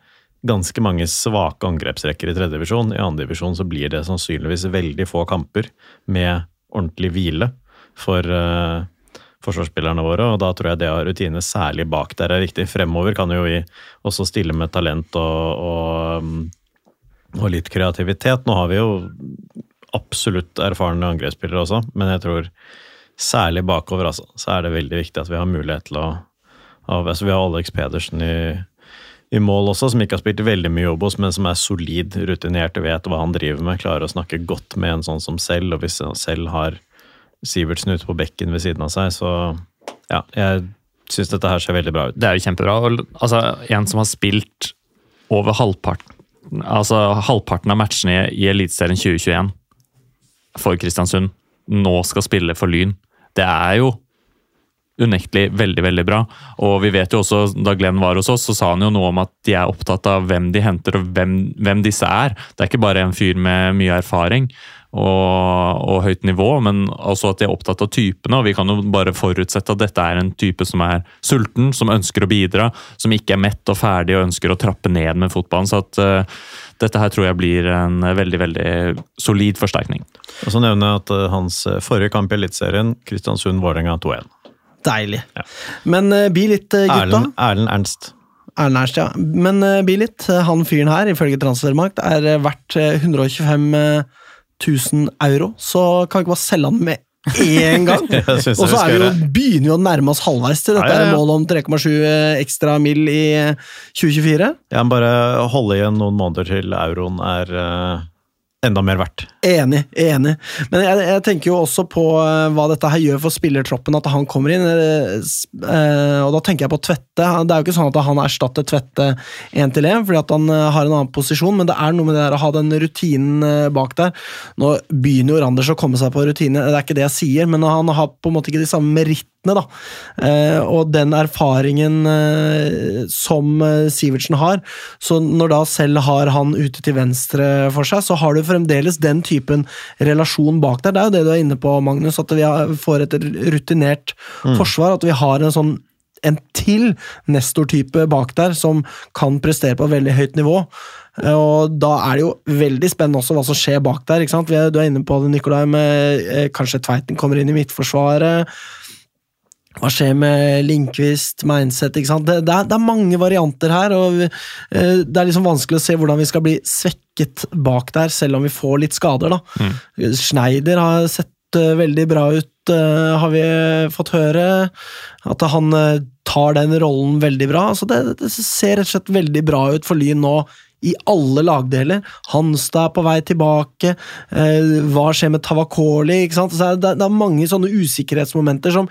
ganske mange svake angrepsrekker i tredje divisjon. I andre divisjon så blir det sannsynligvis veldig få kamper med ordentlig hvile for eh, forsvarsspillerne våre, og da tror jeg det å ha rutine særlig bak der er viktig. Fremover kan jo vi også stille med talent og, og, um, og litt kreativitet. Nå har vi jo absolutt erfarne angrepsspillere også, men jeg tror særlig bakover altså, så er det veldig viktig at vi har mulighet til å altså Vi har Alex Pedersen i, i mål også, som ikke har spilt veldig mye Obos, men som er solid, rutinert og vet hva han driver med. Klarer å snakke godt med en sånn som selv, og hvis han selv har Sivertsen ute på bekken ved siden av seg, så ja, jeg syns dette her ser veldig bra ut. Det er jo kjempebra. Altså, en som har spilt over halvparten altså halvparten av matchene i Eliteserien 2021 for Kristiansund, nå skal spille for Lyn. Det er jo unektelig veldig veldig bra. Og vi vet jo også, Da Glenn var hos oss, så sa han jo noe om at de er opptatt av hvem de henter og hvem, hvem disse er. Det er ikke bare en fyr med mye erfaring og, og høyt nivå, men også at de er opptatt av typene. og Vi kan jo bare forutsette at dette er en type som er sulten, som ønsker å bidra, som ikke er mett og ferdig og ønsker å trappe ned med fotballen. så at uh, dette her tror jeg blir en veldig veldig solid forsterkning. Og så nevner jeg at eh, hans forrige kamp i Eliteserien, Kristiansund-Vålerenga 2-1. Deilig. Ja. Men uh, bi litt, uh, gutta. Erlend, Erlend Ernst. Erlend Ernst, ja. Men uh, bi litt. Han fyren her, ifølge Transfermarkt, er verdt uh, 125 000 euro. Så kan vi ikke bare selge han med én gang? Og så er vi jo, begynner vi å nærme oss halvveis til dette Ja, ja, ja. målet om 3,7 ekstra mill. i uh, 2024. Jeg må bare holde igjen noen måneder til euroen er eh, enda mer verdt. Enig, enig. Men jeg, jeg tenker jo også på eh, hva dette her gjør for spillertroppen, at han kommer inn. eh, eh, og da tenker jeg på Tvette. Det er jo ikke sånn at han erstatter Tvette én til én, fordi at han har en annen posisjon, men det er noe med det der å ha den rutinen bak der. Nå begynner jo Randers å komme seg på rutine, det er ikke det jeg sier, men han har på en måte ikke de samme merittene. Da. Og den erfaringen som Sivertsen har, så når da selv har han ute til venstre for seg, så har du fremdeles den typen relasjon bak der. Det er jo det du er inne på, Magnus, at vi får et rutinert forsvar. At vi har en sånn en til Nestor-type bak der som kan prestere på et veldig høyt nivå. Og Da er det jo veldig spennende også hva som skjer bak der. ikke sant? Du er inne på det, Nikolai, med eh, kanskje Tveiten kommer inn i midtforsvaret. Hva skjer med Lindqvist, mindset ikke sant? Det, det, er, det er mange varianter her, og vi, eh, det er liksom vanskelig å se hvordan vi skal bli svekket bak der, selv om vi får litt skader. da. Schneider har sett eh, veldig bra ut, eh, har vi fått høre. At han tar den rollen veldig bra. så det, det ser rett og slett veldig bra ut for Lyn nå. I alle lagdeler. Hanstad er på vei tilbake. Eh, hva skjer med Tavakoli? ikke det, det er mange sånne usikkerhetsmomenter som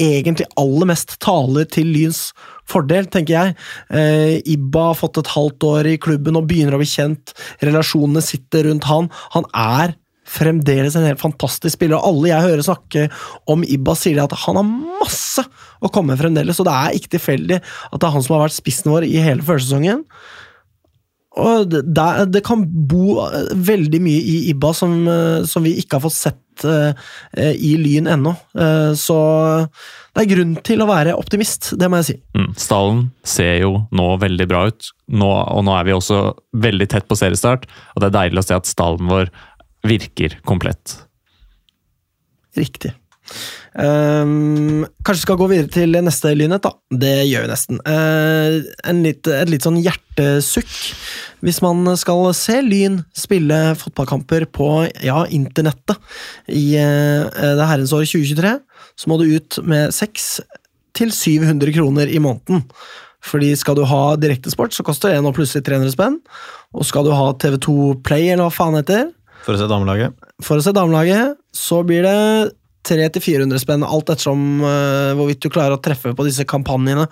egentlig aller mest taler til Lyns fordel, tenker jeg. Eh, Ibba har fått et halvt år i klubben og begynner å bli kjent. Relasjonene sitter rundt han. Han er fremdeles en helt fantastisk spiller, og alle jeg hører snakke om Ibba, sier at han har masse å komme med fremdeles, og det er ikke tilfeldig at det er han som har vært spissen vår i hele førsesongen. Og det, det- kan bo eh, veldig mye i Ibba som, eh, som vi ikke har fått sett eh, i Lyn ennå. Uh, Så det er grunn til å være optimist, det må jeg si. Mm. Stallen ser jo nå veldig bra ut, nå, og nå er vi også veldig tett på seriestart. Og det er deilig å se at stallen vår virker komplett. Riktig. Ehm, kanskje vi skal gå videre til neste lynhet, da. Det gjør vi nesten. Uh, en litt, et litt sånn hjertesukk. Hvis man skal se Lyn spille fotballkamper på ja, internettet i uh, det herrens år 2023, så må du ut med 600 til 700 kroner i måneden. Fordi skal du ha direktesport, så koster det nå plutselig 300 spenn. Og skal du ha TV2 Play, eller hva faen heter, For å se damelaget. for å se damelaget, så blir det 300-400 spenn, alt ettersom uh, hvorvidt du klarer å treffe på disse kampanjene.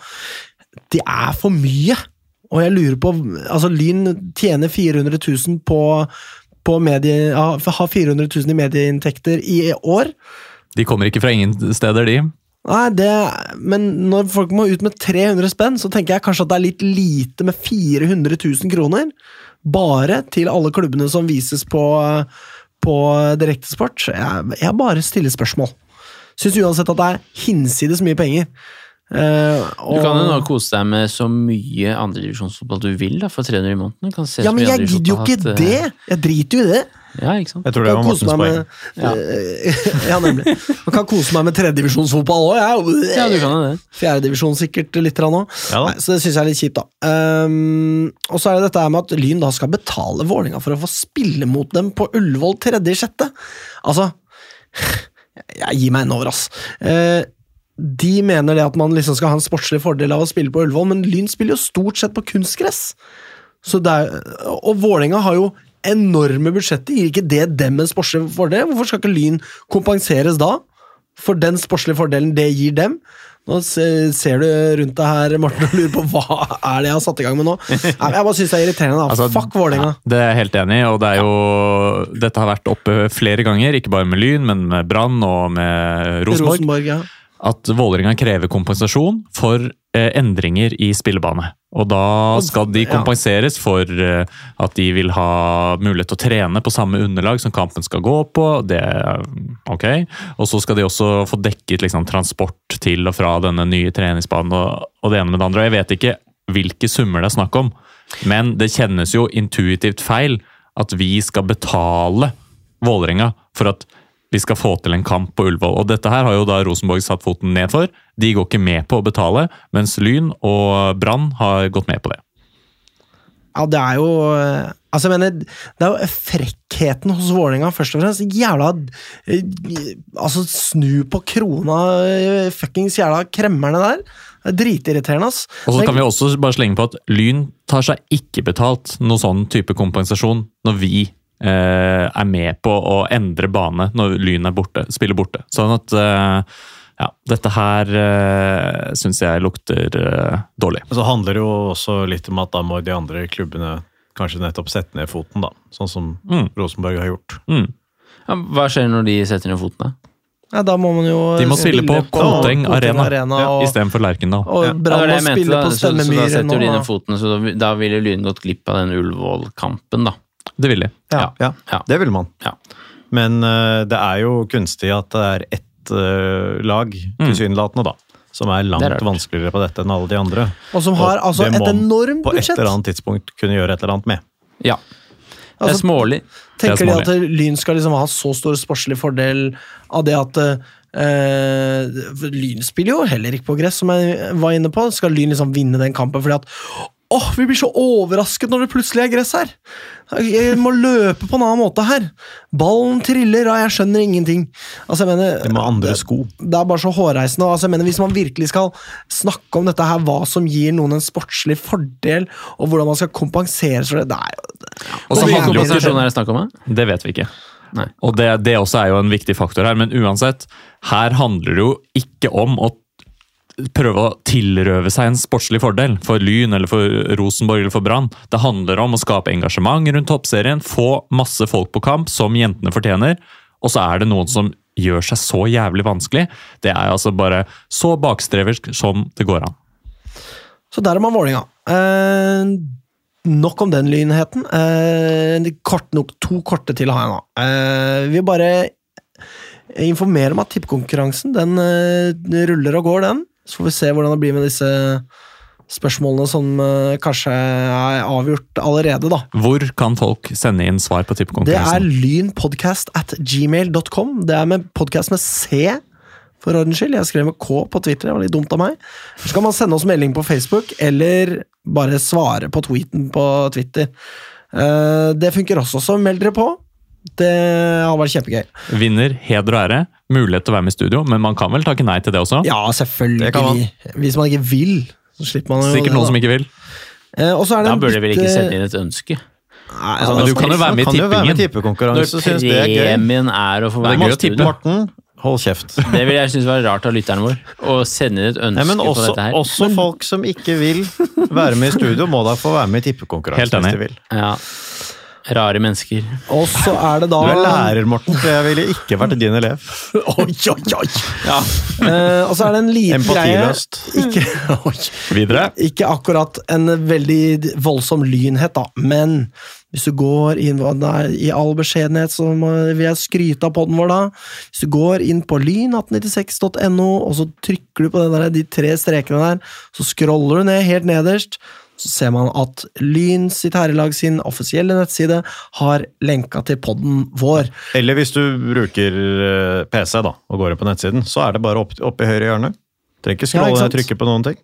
Det er for mye! Og jeg lurer på Altså, Lyn tjener 400 000 på, på medie... Ja, har 400 000 i medieinntekter i år. De kommer ikke fra ingen steder, de. Nei, det Men når folk må ut med 300 spenn, så tenker jeg kanskje at det er litt lite med 400 000 kroner. Bare til alle klubbene som vises på, på direktesport. Jeg, jeg bare stiller spørsmål. Syns uansett at det er hinsides mye penger. Eh, Du kan jo nå kose deg med så mye andredivisjonsfotball du vil da, for 300 i måneden. Kan se ja, men jeg gidder jo ikke hatt, det! Jeg driter jo i det. Ja, ikke sant? Jeg tror det var Mortens poeng. med, eh, ja, nemlig. Man kan kose meg med tredjedivisjonsfotball òg, jeg. Ja, du kan det. Fjerdedivisjon sikkert litt òg. Ja. Nei, så det syns jeg er litt kjipt, da. Um, og så er det dette med at Lyn da skal betale Vålinga for å få spille mot dem på Ullevål tredje i sjette. Altså Jeg gir meg en over, ass. Uh, de mener det at man liksom skal ha en sportslig fordel av å spille på Ullevål, men Lyn spiller jo stort sett på kunstgress. Så det er, og Vålerenga har jo enorme budsjettet, Gir ikke det dem en sportslig fordel? Hvorfor skal ikke Lyn kompenseres da? For den sportslige fordelen det gir dem? Nå ser du rundt deg her, Morten, og lurer på hva er det jeg har satt i gang med nå. Jeg bare syns det er irriterende. da. Altså, Fuck Vålerenga. Ja, det er jeg helt enig i, og det er jo Dette har vært oppe flere ganger, ikke bare med Lyn, men med Brann og med Rosenborg. Rosenborg, ja. At Vålerenga krever kompensasjon for eh, endringer i spillebane. Og da skal de kompenseres for eh, at de vil ha mulighet til å trene på samme underlag som kampen skal gå på. Det, ok. Og så skal de også få dekket liksom, transport til og fra denne nye treningsbanen og, og det ene med det andre. Og jeg vet ikke hvilke summer det er snakk om, men det kjennes jo intuitivt feil at vi skal betale Vålerenga for at vi skal få til en kamp på Ullevål. Og dette her har jo da Rosenborg satt foten ned for. De går ikke med på å betale, mens Lyn og Brann har gått med på det. Ja, det er jo eh, Altså, jeg mener, det er jo frekkheten hos Vålerenga, først og fremst. Jævla eh, Altså, snu på krona, eh, fuckings jævla kremmerne der. Det er dritirriterende, ass. Og så kan vi også bare slenge på at Lyn tar seg ikke betalt noe sånn type kompensasjon når vi er med på å endre bane når Lyn er borte, spiller borte. Sånn at eh, ja, dette her uh, syns jeg lukter eh, dårlig. Så handler det jo også litt om at da må de andre klubbene kanskje nettopp sette ned foten, da. Sånn som Mm. Rosenborg har gjort. Mm. Ja, hva skjer når de setter ned foten, da? Ja, da må man jo De må spille på Koteng Arena, Arena ja, istedenfor Lerkendal. og Ja, det Brann må det jeg mente, spille da. på Så, så da setter de ned foten, så da, da ville Lyn gått glipp av den Ullevål-kampen, da. Det vil de. Ja, ja, Ja. det vil man. Ja. Men uh, det er jo kunstig at det er ett uh, lag, tilsynelatende, da, som er Det er langt vanskeligere på dette enn alle de andre. Og som har Og altså et enormt budsjett På et eller annet tidspunkt kunne gjøre et eller annet med. Ja. Det er Altså, smålig. Tenker Det de er at Lyn skal liksom ha så stor sportslig fordel av det at Uh, Lyn spiller jo heller ikke på gress, som jeg var inne på. Skal Lyn liksom vinne den kampen fordi at Åh, vi blir så overrasket når det plutselig er gress her! Jeg må løpe på en annen måte her! Ballen triller, og jeg skjønner ingenting. Altså, jeg mener, Det med andre sko. det er bare så hårreisende. Altså, jeg mener, hvis man virkelig skal snakke om dette her, hva som gir noen en sportslig fordel, og hvordan man skal kompensere for det, det er jo Og så handler det kompensasjon er det snakk om? Det vet vi ikke. Nei. Og det, det også er jo en viktig faktor her, men uansett, her handler det jo ikke om å prøve å tilrøve seg en sportslig fordel for Lyn eller for Rosenborg eller for Brann. Det handler om å skape engasjement rundt toppserien, få masse folk på kamp, som jentene fortjener. Og så er det noen som gjør seg så jævlig vanskelig. Det er altså bare så bakstreversk som det går an. Så der er man Vålinga. Eh, nok om den lynheten. Eh, kort nok, to korte til har jeg nå. Eh, vi bare informerer om at tippekonkurransen den eh, ruller og går, den. Så får vi se hvordan det blir med disse spørsmålene som eh, kanskje er avgjort allerede, da. Hvor kan folk sende inn svar på Det er lynpodcast at gmail.com. Det er med podkast med C, for ordens skyld. Jeg skrev med K på Twitter, det var litt dumt av meg. Så kan man sende oss melding på Facebook, eller bare svare på tweeten på Twitter. Eh, Det funker også, så meld dere på. Det har vært kjempegøy. Vinner, heder og ære. Mulighet til å være med i studio, men man kan vel takke nei til det også? Ja, selvfølgelig. Det kan man. Hvis man ikke vil, så slipper man jo Sikkert noen som ikke vil. Eh, Og så er det Da burde vi vel ikke sende inn et ønske. Nei, Altså, men du kan jo være med i være med tippingen. Når premien det er er å få Det være med i tippe. studio. Morten, hold kjeft. Det vil jeg synes var rart av lytteren vår. Å sende inn et ønske Nei, også, på dette her. også folk som ikke vil være med i studio, må da få være med i tippekonkurransen. Helt enig. hvis de vil. Ja. Rare mennesker. og så er det da Du er lærer, Morten, for jeg ville ikke vært din elev. Oi, oi, oi! Eh, og så er det en liten greie Empatiløst. Ikke, oi. Videre. ikke akkurat en veldig voldsom lynhet, da, men hvis du går inn nei, I all beskjedenhet så må, vil jeg skryte av poden vår, da. Hvis du går inn på lyn1896.no, og så trykker du på den der, de tre strekene der, så scroller du ned helt nederst, så ser man at Lyn sitt herrelag sin offisielle nettside har lenka til podden vår. Eller hvis du bruker eh, PC da, og går inn på nettsiden, så er det bare opp, opp i høyre hjørne. Trenger ikke Ja, scrolle og trykke på noen ting.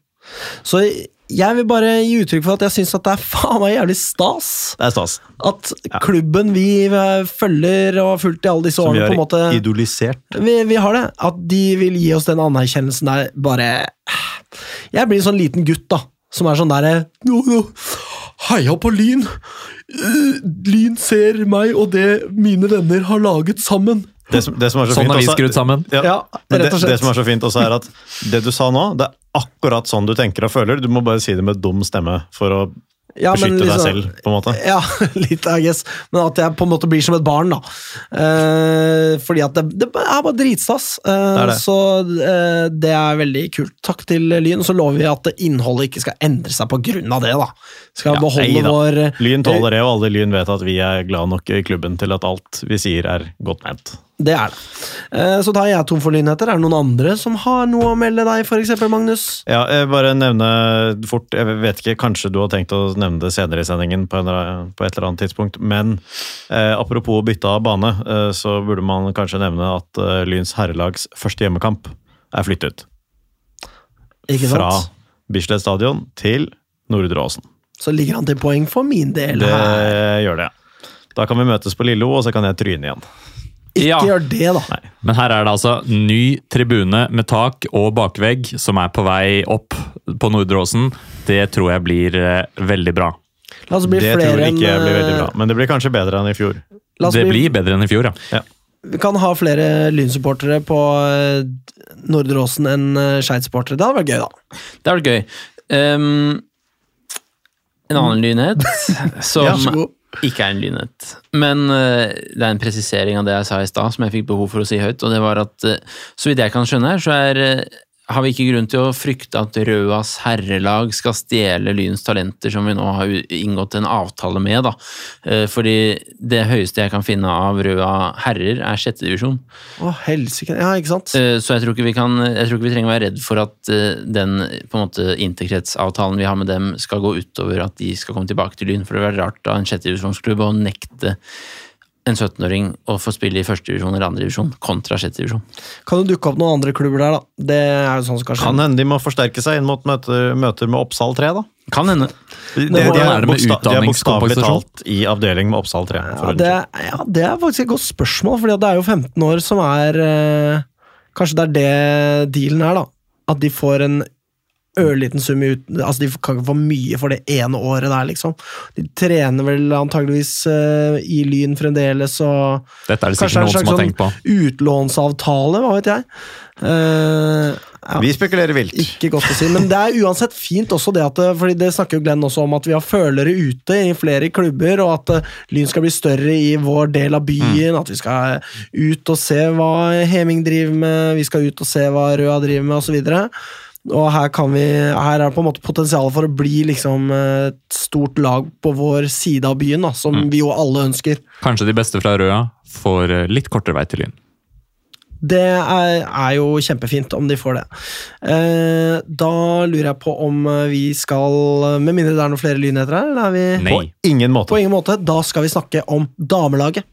Så jeg vil bare gi uttrykk for at jeg syns det er faen meg jævlig stas Det er stas. at klubben vi eh, følger og har fulgt i alle disse årene Som vi har måte idolisert. vi, vi har det. At de vil gi oss den anerkjennelsen der, bare Jeg blir en sånn liten gutt, da, som er sånn derre no, no. Heia på Lyn! Uh, Lyn ser meg og det mine venner har laget sammen. Det som, det som er så Sånn fint har vi skrudd sammen. Ja, Ja, det, rett og slett. det som er så fint også, er at det du sa nå, det er akkurat sånn du tenker og føler. Du må bare si det med dum stemme for å Ja, beskytte beskytte deg liksom- selv, på en måte. Ja, litt, I guess. Men at jeg på en måte blir som et barn, da. Eh, fordi at det, det er bare dritstas. Eh, Det er. Så eh, det er veldig kult. Takk til Lyn. Så lover vi at innholdet ikke skal endre seg på grunn av det, da. Skal Ja, beholde nei vår Lyn tåler det, og alle Lyn vet at vi er glad nok i klubben til at alt vi sier er godt ment. Det er det. Eh, så da er jeg tom for lynheter. Er det noen andre som har noe å melde deg, eksempel, Magnus? Ja, jeg bare nevne fort, jeg vet ikke, kanskje du har tenkt å nevne det senere i sendingen på, en, på et eller annet tidspunkt, men eh, apropos bytte av bane, eh, så burde man kanskje nevne at eh, Lyns herrelags første hjemmekamp er flyttet. Ikke Fra sant? Bislett stadion til Nordre Åsen. Så ligger han til poeng for min del Det gjør det, ja. Da kan vi møtes på Lillo, og så kan jeg tryne igjen. Ikke Ja. gjør det, da. Men her er det altså ny tribune med tak og bakvegg som er på vei opp på Nordre Åsen. Det tror jeg blir eh, veldig bra. La oss bli Det tror jeg ikke blir veldig bra, eh, men det blir kanskje bedre enn i fjor. la oss Det bli- blir bedre enn i fjor, ja. Vi kan ha flere Lyn-supportere på eh, Nordre Åsen enn Skeid-supportere. Det hadde vært gøy, da. Det hadde vært gøy. Um, en annen lynhet, som Ja. Ikke er en lynhet. Men uh, det er en presisering av det jeg sa i stad, som jeg fikk behov for å si høyt. Og det var at uh, så vidt jeg kan skjønne her, så er, eh, har vi ikke grunn til å frykte at Røas herrelag skal stjele Lyns talenter, som vi nå har inngått en avtale med. da. Eh, fordi det høyeste jeg kan finne av Røa herrer, er sjette divisjon. Å, helsike. Ja, ikke sant? Eh, Så jeg tror, ikke vi kan, jeg tror ikke vi trenger å være redd for at eh, den på en måte interkretsavtalen vi har med dem skal gå utover at de skal komme tilbake til Lyn. For det vil være rart av en sjettedivisjonsklubb å nekte en 17-åring å få spille i førstedivisjon eller andredivisjon kontra sjettedivisjon. Kan det dukke opp noen andre klubber der, da? Det er jo sånn som kan skje. Kan hende de må forsterke seg inn mot møter, møter med Oppsal 3, da. Kan hende. De, de er det de er bokstavelig talt i avdeling med Oppsal 3. Ja, det, ja, det er faktisk et godt spørsmål, for det er jo 15 år som er eh, Kanskje det er det dealen er, da. At de får en ørliten sum ut Altså, de kan ikke få mye for det ene året der, liksom. De trener vel antageligvis uh, i Lyn fremdeles, og Dette er det sikkert er en noen som har tenkt på. utlånsavtale, hva vet jeg. Eh, Vi spekulerer vilt. Ikke godt å si, men det er uansett fint også det at fordi det snakker jo Glenn også om at vi har følere ute i flere klubber, og at eh, Lyn skal bli større i vår del av byen, at vi skal ut og se hva Heming driver med, vi skal ut og se hva Røa driver med, osv. Og her, kan vi, her er det på en måte potensial for å bli liksom eh, et stort lag på vår side av byen, da, som vi jo alle ønsker. Kanskje de beste fra Røa får eh, litt kortere vei til Lyn. Det er, er jo kjempefint om de får det. Eh, da lurer jeg på om eh, vi skal Med mindre det er noen flere lynheter her? Eller er vi Nei. På ingen måte. På ingen måte. Da skal vi snakke om damelaget.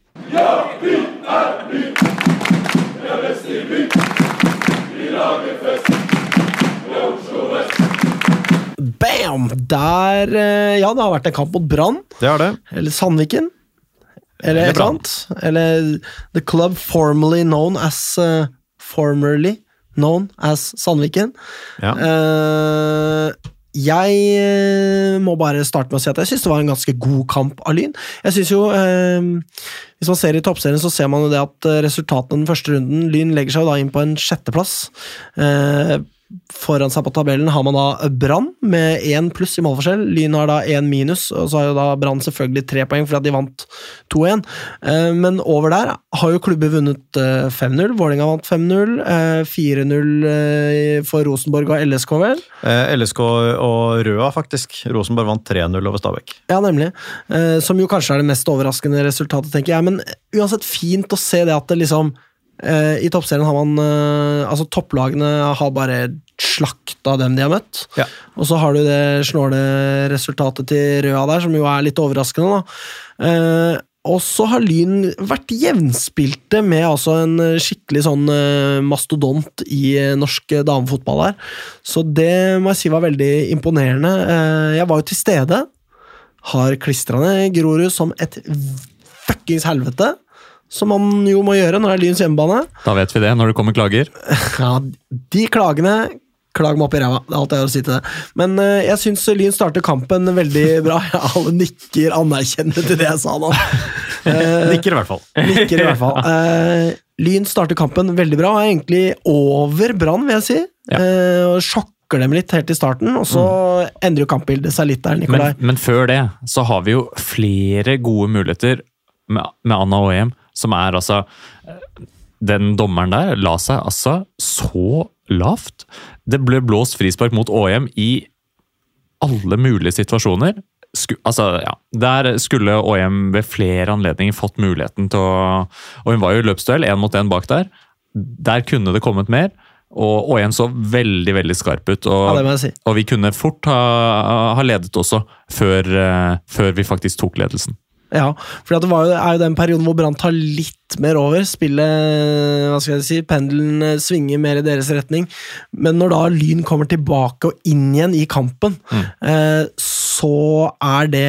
Bam! Der eh, Ja, det har vært en kamp mot Brann. Det har det. Eller Sandviken. Eller Eller et eller annet. Eller The Club formerly known as uh, Formerly known as Sandviken. Ja. Uh, jeg må bare starte med å si at jeg syns det var en ganske god kamp av Lyn. Jeg synes jo, eh, Hvis man ser i toppserien, så ser man jo det at resultatene den første runden Lyn legger seg jo da inn på en sjetteplass. Eh, Foran seg på tabellen har man da Brann med én pluss i målforskjell. Lyn har da én minus, og så har jo da Brann selvfølgelig tre poeng fordi de vant 2-1. Eh, Men over der har jo klubber vunnet eh, 5-0. Vålinga vant 5-0. eh, 4-0 eh, for Rosenborg og LSK, vel? Eh, LSK og Røa, faktisk. Rosenborg vant 3-0 over Stabæk. Ja, nemlig. Eh, som jo kanskje er det mest overraskende resultatet, tenker jeg. Men uansett fint å se det at det liksom eh, I toppserien har man eh, Altså, topplagene har bare slakta dem de har møtt. Ja. Og så har du det snåle resultatet til Røa der, som jo er litt overraskende, da. Eh, og så har Lyn vært jevnspilte med altså en skikkelig sånn eh, mastodont i eh, norsk damefotball her. Så det må jeg si var veldig imponerende. Eh, jeg var jo til stede. Har klistra ned Grorud som et fuckings helvete. Som man jo må gjøre når det er Lyns hjemmebane. Da vet vi det, når det kommer klager. Ja, de klagene Klag meg opp i ræva. Det er alt jeg har å si til det. Men uh, jeg syns Lyn starter kampen veldig bra. Alle nikker anerkjennende til det jeg sa nå. Uh, Nikker i hvert fall. nikker i hvert fall. Uh, Lyn starter kampen veldig bra, er egentlig over Brann, vil jeg si. Ja. Uh, og sjokker dem litt helt i starten, og så endrer jo kampbildet seg litt der, Nikolai. Men, men før det så har vi jo flere gode muligheter med, med Anna Åhjem, som er altså Den dommeren der la seg altså så lavt. Det ble blåst frispark mot Åhjem i alle mulige situasjoner. Sku, altså, ja, Der skulle Åhjem ved flere anledninger fått muligheten til å Og hun var jo i løpsduell, én mot én bak der. Der kunne det kommet mer. Og Åhjem så veldig veldig skarp ut. Og, Ja, si. og vi kunne fort ha, ha ledet også, før, eh, før vi faktisk tok ledelsen. Ja, for det var jo, er jo den perioden hvor Brann tar litt mer over. Spillet, hva skal jeg si, pendelen eh, svinger mer i deres retning. Men når da Lyn kommer tilbake og inn igjen i kampen, eh, så er det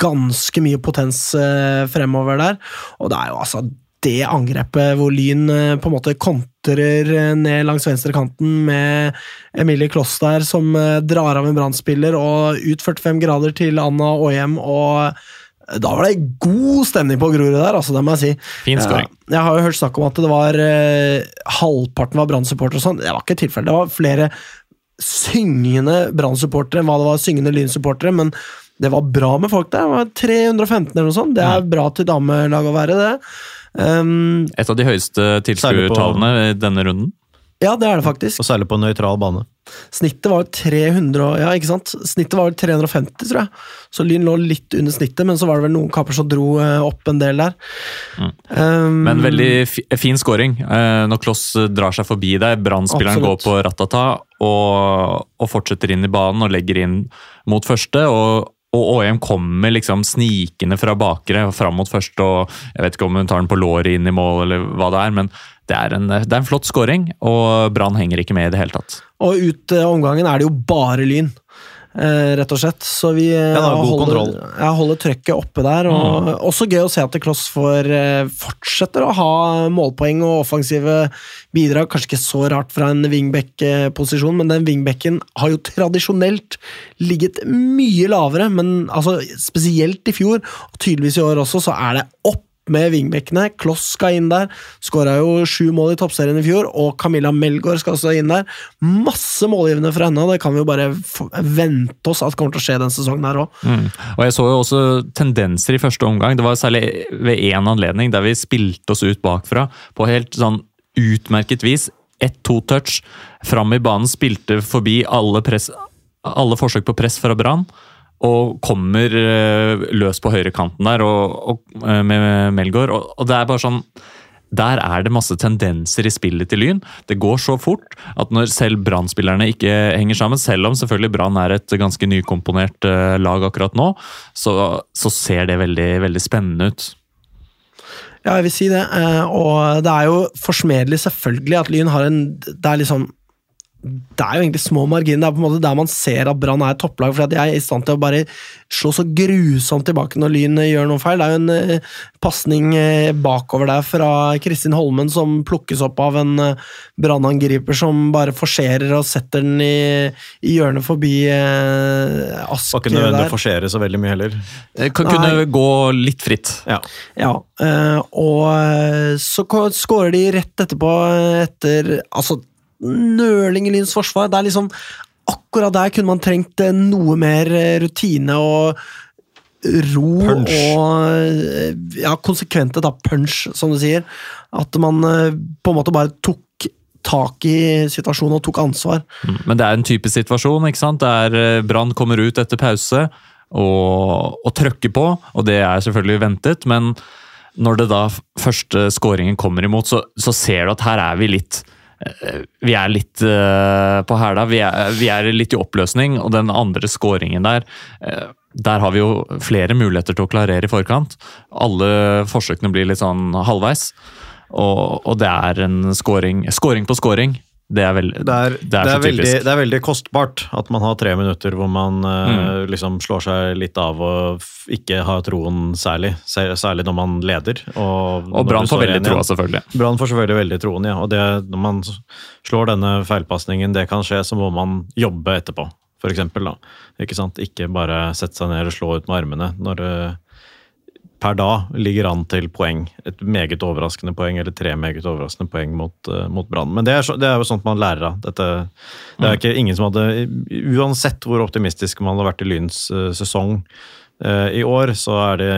ganske mye potens eh, fremover der. Og det er jo altså det angrepet hvor Lyn på en måte kontrer ned langs venstrekanten med Emilie Kloss der, som drar av en brannspiller og ut 45 grader til Anna Aahjem, og da var det god stemning på Grorud der, altså, det må jeg si. Fin scoring. Jeg har jo hørt snakk om at det var eh, halvparten var Brann-supportere og sånn. Det var ikke tilfellet. Det var flere syngende Brann-supportere enn hva det var syngende Lyn-supportere, men det var bra med folk der. Det var 315 eller noe sånt. Det er bra til damelag å være, det. Um, Et av de høyeste tilskuertallene i denne runden. ja, det er det faktisk. Og særlig på nøytral bane. Snittet var 300 Ja, ikke sant? Snittet var 350, tror jeg. Så Lyn lå litt under snittet, men så var det vel noen kamper som dro eh, opp en del der. Um, Men veldig fi, fin scoring. Eh, når Kloss drar seg forbi deg, Brann-spilleren går på ratata og, og fortsetter inn i banen og legger inn mot første. og og ÅM kommer liksom snikende fra bakre fram mot første. og Jeg vet ikke om hun tar den på låret inn i mål, eller hva det er, men det er en, det er en flott scoring, og Brann henger ikke med i det hele tatt. Og ut uh, omgangen er det jo bare Lyn. uh, rett og slett. Så vi uh, Ja, det er holder. Mm. ja, holder trøkket oppe der. Og Også gøy å se at Kloss får, eh, fortsetter å ha målpoeng og offensive bidrag. Kanskje ikke så rart fra en wingback-posisjon, men den wingbacken har jo tradisjonelt ligget mye lavere. Men altså, spesielt i fjor, og tydeligvis i år også, så er det opp med wingbackene. Kloss skal inn der. Skåra jo sju mål i toppserien i fjor, og Camilla Melgaard skal også inn der. Masse målgivende for henne, og det kan vi jo bare vente oss at kommer til å skje den sesongen her òg. Mm. Og jeg så jo også tendenser i første omgang. Det var særlig ved én anledning der vi spilte oss ut bakfra på helt sånn utmerket vis. Ett-to touch fram i banen, spilte forbi alle, press, alle forsøk på press fra Brann. Og kommer eh, løs på høyrekanten der og, og, eh, med Melgaard. Og, og det er bare sånn der er det masse tendenser i spillet til Lyn. Det går så fort at når selv Brann-spillerne ikke henger sammen, selv om selvfølgelig Brann er et ganske nykomponert eh, lag akkurat nå, så, så ser det veldig, veldig spennende ut. Ja, jeg vil si det. Og det er jo forsmedelig selvfølgelig at Lyn har en Det er liksom det er jo egentlig små marginer. Det er på en måte der man ser at Brann er topplag. for at De er i stand til å bare slå så grusomt tilbake når Lyn gjør noe feil. Det er jo en eh, pasning eh, bakover der fra Kristin Holmen som plukkes opp av en eh, Brann-angriper som bare forserer og setter den i, i hjørnet forbi eh, Ask Var ikke nødvendig å forsere så veldig mye heller. Kan kunne Nei. gå litt fritt. Ja. Ja, eh, og eh, så skårer de rett etterpå, eh, etter altså, nøling i Lyns forsvar. Det er liksom Akkurat der kunne man trengt eh, noe mer eh, rutine og ro Punch. og eh, ja, konsekvente da, punch, som du sier. At man på en måte bare tok tak i situasjonen og tok ansvar. Mm. Men det er en typisk situasjon, ikke sant? Der Brann kommer ut etter pause og, og trøkker på, og det er selvfølgelig ventet, men når det da første skåringen kommer imot, så, så ser du at her er vi litt vi er litt eh, på hæla. Vi, vi er litt i oppløsning, og den andre skåringen der eh, Der har vi jo flere muligheter til å klarere i forkant. Alle forsøkene blir litt sånn halvveis. Og, og det er en skåring Skåring på skåring. Det er, veld, Det er, det, er veldig, det er veldig kostbart at man har tre minutter hvor man mm. uh, liksom slår seg litt av og ikke har troen særlig. Særlig når man leder. Og, Og Brann får veldig 1-1. troa, selvfølgelig. Brann får selvfølgelig veldig troen, ja. Og det, når man slår denne feilpasningen, det kan skje, så må man jobbe etterpå. Da. Ikke sant? Ikke bare sette seg ned og slå ut med armene. Når det per da ligger an til poeng. Et meget overraskende poeng, eller tre meget overraskende poeng mot, uh, mot Brann. Men det er, så, det er jo sånt man lærer av. Dette, det er ikke ingen som hadde Uansett hvor optimistisk man hadde vært i Lyns uh, sesong uh, i år, så er det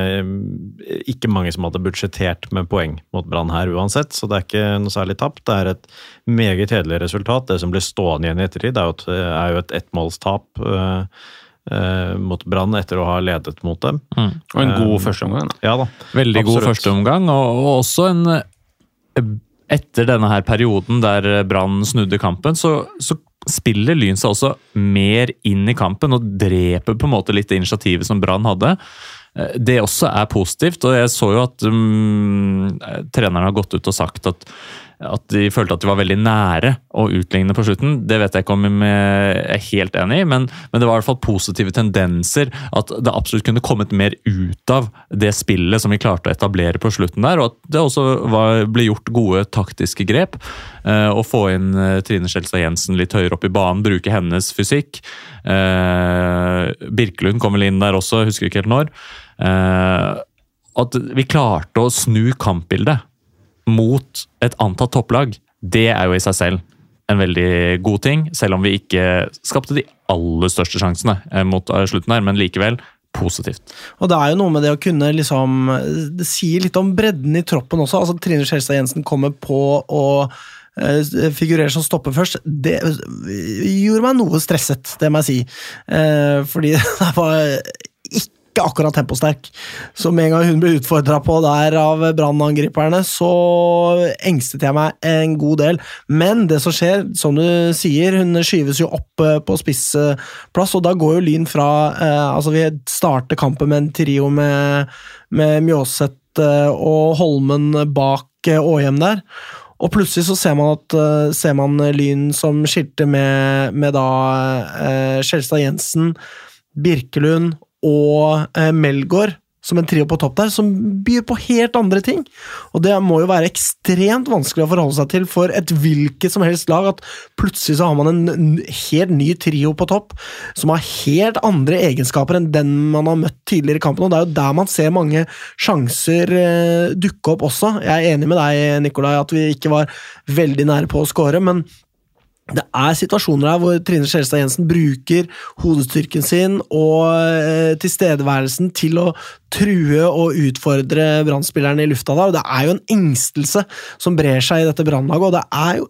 ikke mange som hadde budsjettert med poeng mot Brann her uansett, så det er ikke noe særlig tapt. Det er et meget hederlig resultat. Det som blir stående igjen i ettertid, er jo et, er jo et ettmålstap eh, mot Brann etter å ha ledet mot dem. Og en god Um, førsteomgang. Ja da. Veldig god førsteomgang, og, og også en eh, Etter denne her perioden der eh, Brann snudde kampen, så, så spiller Lyn seg også mer inn i kampen og dreper på en måte litt det initiativet som Brann hadde. Eh, Det også er positivt, og jeg så jo at um, treneren har gått ut og sagt at, at de følte at de var veldig nære å utligne på slutten. Det vet jeg ikke om jeg er helt enig i, men, men det var i hvert fall positive tendenser. At det absolutt kunne kommet mer ut av det spillet som vi klarte å etablere på slutten der, og at det også var, ble gjort gode taktiske grep. eh, Å få inn eh, Trine Skjelstad Jensen litt høyere opp i banen, bruke hennes fysikk. Eh, Birkelund kom vel inn der også, husker ikke helt når. Eh, at vi klarte å snu kampbildet mot et antatt topplag, det er jo i seg selv en veldig god ting. Selv om vi ikke skapte de aller største sjansene eh, mot eh, slutten her, men likevel positivt. Og det er jo noe med det å kunne liksom Det sier litt om bredden i troppen også. altså Trine Skjelstad Jensen kommer på og eh, figurerer som stopper først. Det gjorde meg noe stresset, det må jeg si. Eh, fordi det var ikke akkurat temposterk. Så med en gang hun ble utfordra på der av Brann-angriperne, så engstet jeg meg en god del. Men det som skjer, som du sier, hun skyves jo opp eh, på spissplass, og da går jo Lyn fra eh, Altså, vi starter kampen med en trio med, med Mjåseth eh, og Holmen bak eh, Åhjem der. Og plutselig så ser man, at, eh, ser man Lyn som skilte med, med da eh, Jensen, Birkelund og eh, Melgaard som en trio på topp der, som byr på helt andre ting. Og det må jo være ekstremt vanskelig å forholde seg til for et hvilket som helst lag, at plutselig så har man en helt ny trio på topp, som har helt andre egenskaper enn den man har møtt tidligere i kampen, og det er jo der man ser mange sjanser eh, dukke opp også. Jeg er enig med deg, Nikolai, at vi ikke var veldig nære på å score, men det er situasjoner her hvor Trine Skjelstad Jensen bruker hodestyrken sin og eh, tilstedeværelsen til å true og utfordre brann i lufta der, og det er jo en engstelse som brer seg i dette brannlaget, og det er jo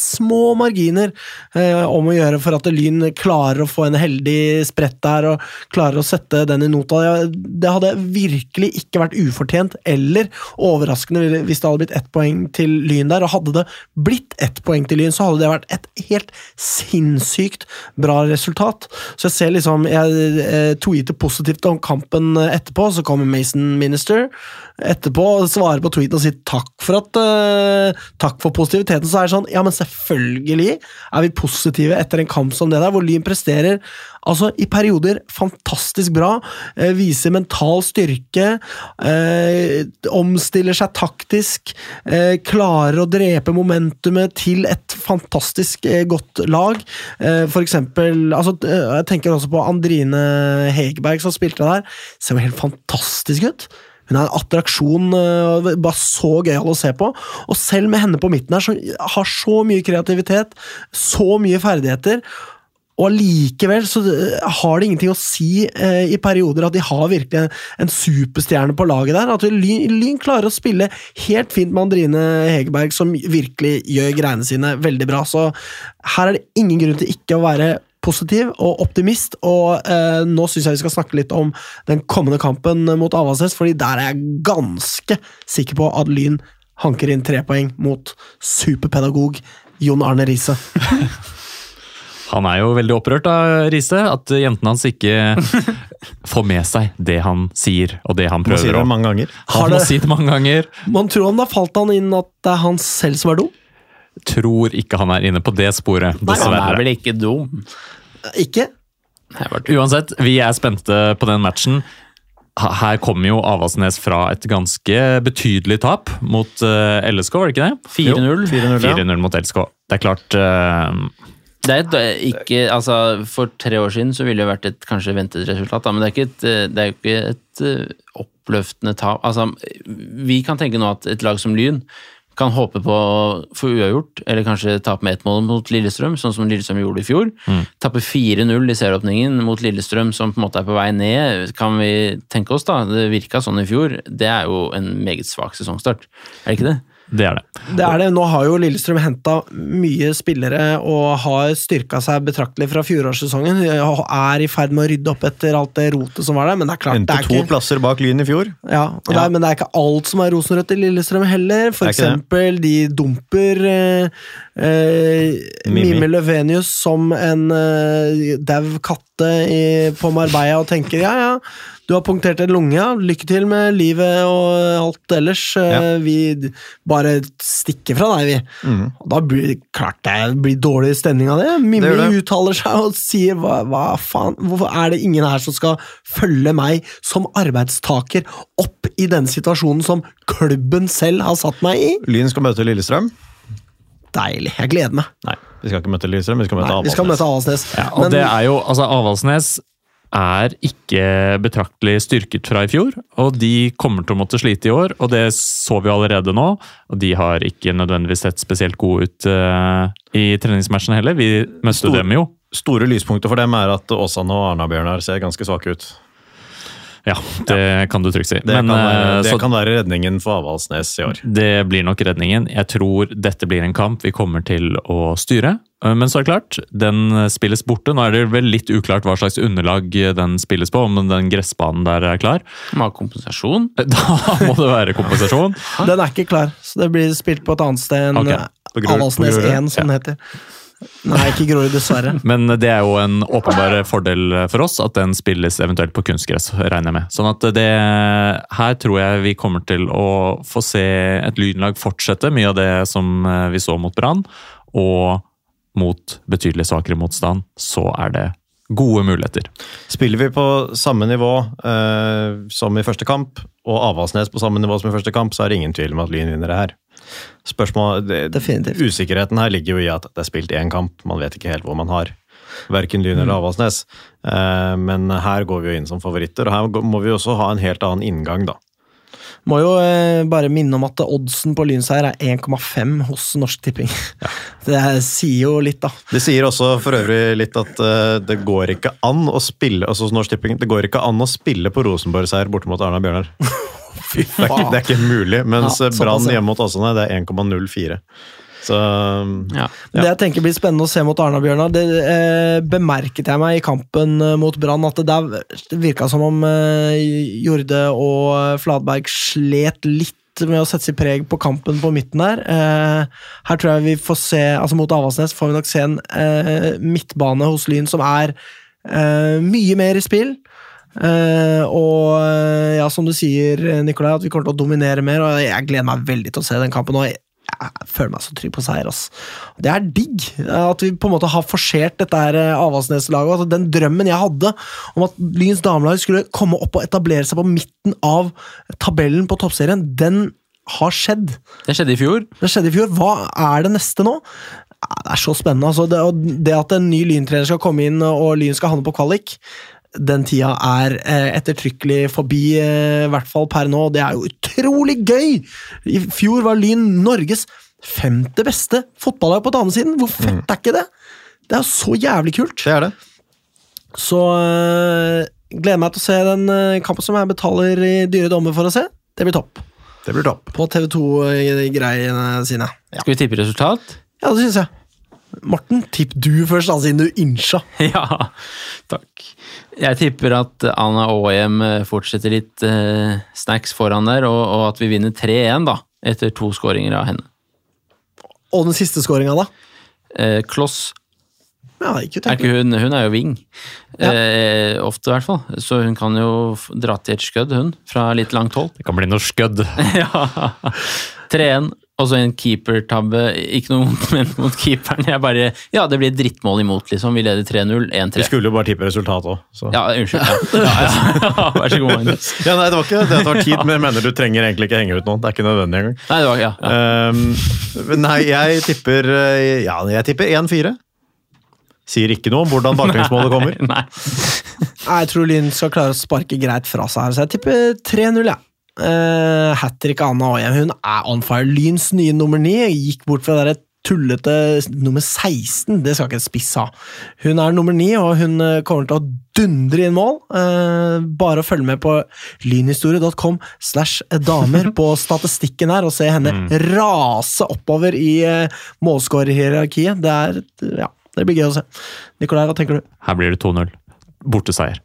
små marginer eh, om å gjøre for at Lyn klarer å få en heldig sprett der og klarer å sette den i nota. Det hadde virkelig ikke vært ufortjent eller overraskende hvis det hadde blitt ett poeng til Lyn der, og hadde det blitt ett poeng til Lyn, så hadde det vært et helt sinnssykt bra resultat. Så jeg ser liksom Jeg eh, tweeter positivt om kampen etterpå, så kommer Mason Minister etterpå og svarer på tweeten og sier takk for at eh, Takk for positiviteten. Så er det sånn, ja, men selvfølgelig er vi positive etter en kamp som det der, hvor Lyn presterer altså i perioder fantastisk bra, eh, viser mental styrke, eh, omstiller seg taktisk, eh, klarer å drepe momentumet til et fantastisk eh, godt lag. Eh, for eksempel altså, eh, Jeg tenker også på Andrine Hegerberg som spilte der. Ser jo helt fantastisk ut. Hun er en attraksjon, eh, bare så gøyal å se på. Og selv med henne på midten her, som har så mye kreativitet, så mye ferdigheter, og allikevel så eh, har det ingenting å si eh, i perioder at de har virkelig en, en superstjerne på laget der. At Lyn, Lyn klarer å spille helt fint med Andrine Hegerberg, som virkelig gjør greiene sine veldig bra. Så her er det ingen grunn til ikke å være positiv og optimist, og eh, nå syns jeg vi skal snakke litt om den kommende kampen mot Avaldsnes, fordi der er jeg ganske sikker på at Lyn hanker inn tre poeng mot superpedagog Jon Arne Riise. Han er jo veldig opprørt av Riise, at jentene hans ikke får med seg det han sier, og det han Man sier si det mange ganger. Han Har må si det mange ganger. Man tror han da falt han inn at det er han selv som er dum? Tror ikke han er inne på det sporet, Han er vel ikke dum? Ikke? Uansett, vi er spente på den matchen. Her kommer jo Avaldsnes fra et ganske betydelig tap mot eh, LSK, var det ikke det? 4-0. 4-0, ja. mot LSK. Det er klart uh... Det er et, ikke, altså, for tre år siden så ville det vært et kanskje ventet resultat, da, men det er ikke et, eh, det er ikke et oppløftende tap. Altså, vi kan tenke nå at et lag som Lyn kan håpe på å få uavgjort, eller kanskje tape med ett mål mot Lillestrøm, sånn som Lillestrøm gjorde i fjor. Tappe 4-0 i serieåpningen mot Lillestrøm, som på en måte er på vei ned, kan vi tenke oss, da. Det virka sånn i fjor. Det er jo en meget svak sesongstart, er det ikke det? Det er det. Det er det. Nå har jo Lillestrøm henta mye spillere og har styrka seg betraktelig fra fjorårssesongen. Er i ferd med å rydde opp etter alt det rotet som var der, men det er klart det Endte to ikke plasser bak Lyn i fjor. ja, og det er, Men det er ikke alt som er rosenrødt i Lillestrøm heller. For eksempel, de dumper eh, eh, Mimi. Løvenius som en eh, dau katte i, på Marbella og tenker ja, ja, du har punktert en lunge, ja. lykke til med livet og alt ellers. Eh, Ja. Vi bare stikker fra deg, vi. Mm. Og Da blir klart det blir dårlig stemning av det. Mimmi Det det. uttaler seg og sier hva, hva faen, hvorfor er det ingen her som skal følge meg som arbeidstaker opp i den situasjonen som klubben selv har satt meg i? Lyn skal møte Lillestrøm. Deilig. Jeg gleder meg. Nei, vi skal ikke møte Lillestrøm, vi skal møte Nei, vi skal Avaldsnes. møte Avaldsnes. Ja, og Men det er jo, altså Avaldsnes er ikke betraktelig styrket fra i fjor, og de kommer til å måtte slite i år, og det så vi allerede nå. Og de har ikke nødvendigvis sett spesielt gode ut uh, i treningsmatchen heller. Vi møtte Stor- dem jo. Store lyspunkter for dem er at Åsane og Arna-Bjørnar ser ganske svake ut. Ja, det kan du trygt si. Det, Men, kan, være, eh, det så kan være redningen for Avaldsnes i år. det blir nok redningen. Jeg tror dette blir en kamp vi kommer til å styre. Eh, Men så er det klart, den spilles borte. Nå er det vel litt uklart hva slags underlag den spilles på, om den gressbanen der er klar. Må ha kompensasjon. Da må det være kompensasjon. den er ikke klar, så det blir spilt på et annet sted enn okay. Avaldsnes 1, som det heter. Nei, ikke Grorud, dessverre. Men det er jo en åpenbar fordel for oss at den spilles eventuelt på kunstgress, regner jeg med. Sånn at det Her tror jeg vi kommer til å få se et lynlag fortsette mye av det som eh, vi så mot Brann. Og mot betydelig svakere motstand, så er det gode muligheter. Spiller vi på samme nivå eh, som i første kamp, og Avaldsnes på samme nivå som i første kamp, så er det ingen tvil om at Lyn vinner det her. Spørsmål, det, Definitivt. Usikkerheten her ligger jo i at det er spilt én kamp, man vet ikke helt hvor man har verken Lyn eller Avaldsnes. Eh, men her går vi jo inn som favoritter, og her må vi også ha en helt annen inngang, da. Må jo eh, bare minne om at oddsen på lynseier er 1,5 hos Norsk Tipping. Det sier jo litt, da. Det sier også for øvrig litt at eh, det går ikke an å spille altså hos Norsk Tipping, det går ikke an å spille på Rosenborg-seier borte mot Arna Bjørnar. Fy Det er, ikke, det er ikke mulig, mens Ja, Brann ja. hjemme mot Åsane det er 1,04. Så Ja. Det jeg tenker blir spennende å se mot Arna-Bjørnar, det eh, bemerket jeg meg i kampen eh, mot Brann, at det der det virka som om eh, Jorde og Fladberg slet litt med å sette sitt preg på kampen på midten der. Eh, her tror jeg vi får se, altså mot Avaldsnes får vi nok se en eh, midtbane hos Lyn som er eh, mye mer i spill. Eh, og eh, ja, som du sier, Nikolai, at vi kommer til å dominere mer, og jeg gleder meg veldig til å se den kampen. Og jeg, jeg føler meg så trygg på seier. ass. Det er digg eh, at vi på en måte har forsert dette her eh, Avaldsnes-laget. Altså, den drømmen jeg hadde om at Lyns damelag skulle komme opp og etablere seg på midten av tabellen på toppserien, den har skjedd. Det skjedde i fjor. Det skjedde i fjor. Hva er det neste nå? Det er så spennende. Altså, det, og det at en ny Lyn-trener skal komme inn og Lyn skal handle på kvalik, den tida er eh, ettertrykkelig forbi, eh, i hvert fall per nå. Det er jo utrolig gøy! I fjor var Lyn Norges femte beste fotballag på damesiden. Hvor fett er ikke det? Det er jo så jævlig kult. det er det. Så øh, gleder meg til å se den kampen som jeg betaler i dyre dommer for å se. Det blir topp. Det blir topp. På TV2-greiene sine. Ja, Skal vi tippe resultat? ja det syns jeg. Morten, tipp du først, da, siden du innsja. Ja, takk. Jeg tipper at Anna Aahem fortsetter litt eh, snacks foran der, og, og at vi vinner 3-1, da. Etter to skåringer av henne. Og den siste skåringa, da? Eh, Kloss Ja, ikke er ikke hun, hun er jo wing. Ja. Eh, ofte, i hvert fall. Så hun kan jo dra til et skudd, hun. Fra litt langt hold. Det kan bli noe skødd. ja. 3-1. Og så en keepertabbe. Ikke noe vondt mot keeperen. Jeg bare, ja, det blir drittmål imot, liksom. Vi leder 3-0. 1-3. Vi skulle jo bare tippe resultat òg, så Ja, unnskyld. Ja. Ja, ja. Vær så god, Magnus. Ja, nei, det var ikke det at det var tid, men jeg mener du trenger egentlig ikke henge ut noen. Det er ikke nødvendig engang. Nei, det var ja. ja. Um, nei, jeg tipper eh, Ja, jeg tipper 1-4. Sier ikke noe om hvordan baklengsmålet kommer. Nei. Nei, Jeg tror Lyn skal klare å sparke greit fra seg her, så jeg tipper 3-0, jeg. Ja. Uh, Hat trick av Anna Aajem Hun er on fire. Lyns nye nummer 9 gikk bort fra det tullete nummer 16. Det skal ikke en spiss ha. Hun er nummer 9, og hun eh, kommer til å dundre inn mål. Uh, bare å følge med på lynhistorie.com slash damer på statistikken her, og se henne rase oppover i uh, målskårerhierarkiet. Det er Ja, det blir gøy å se. Nikolai, hva tenker du? Her blir det 2-0. Borteseier.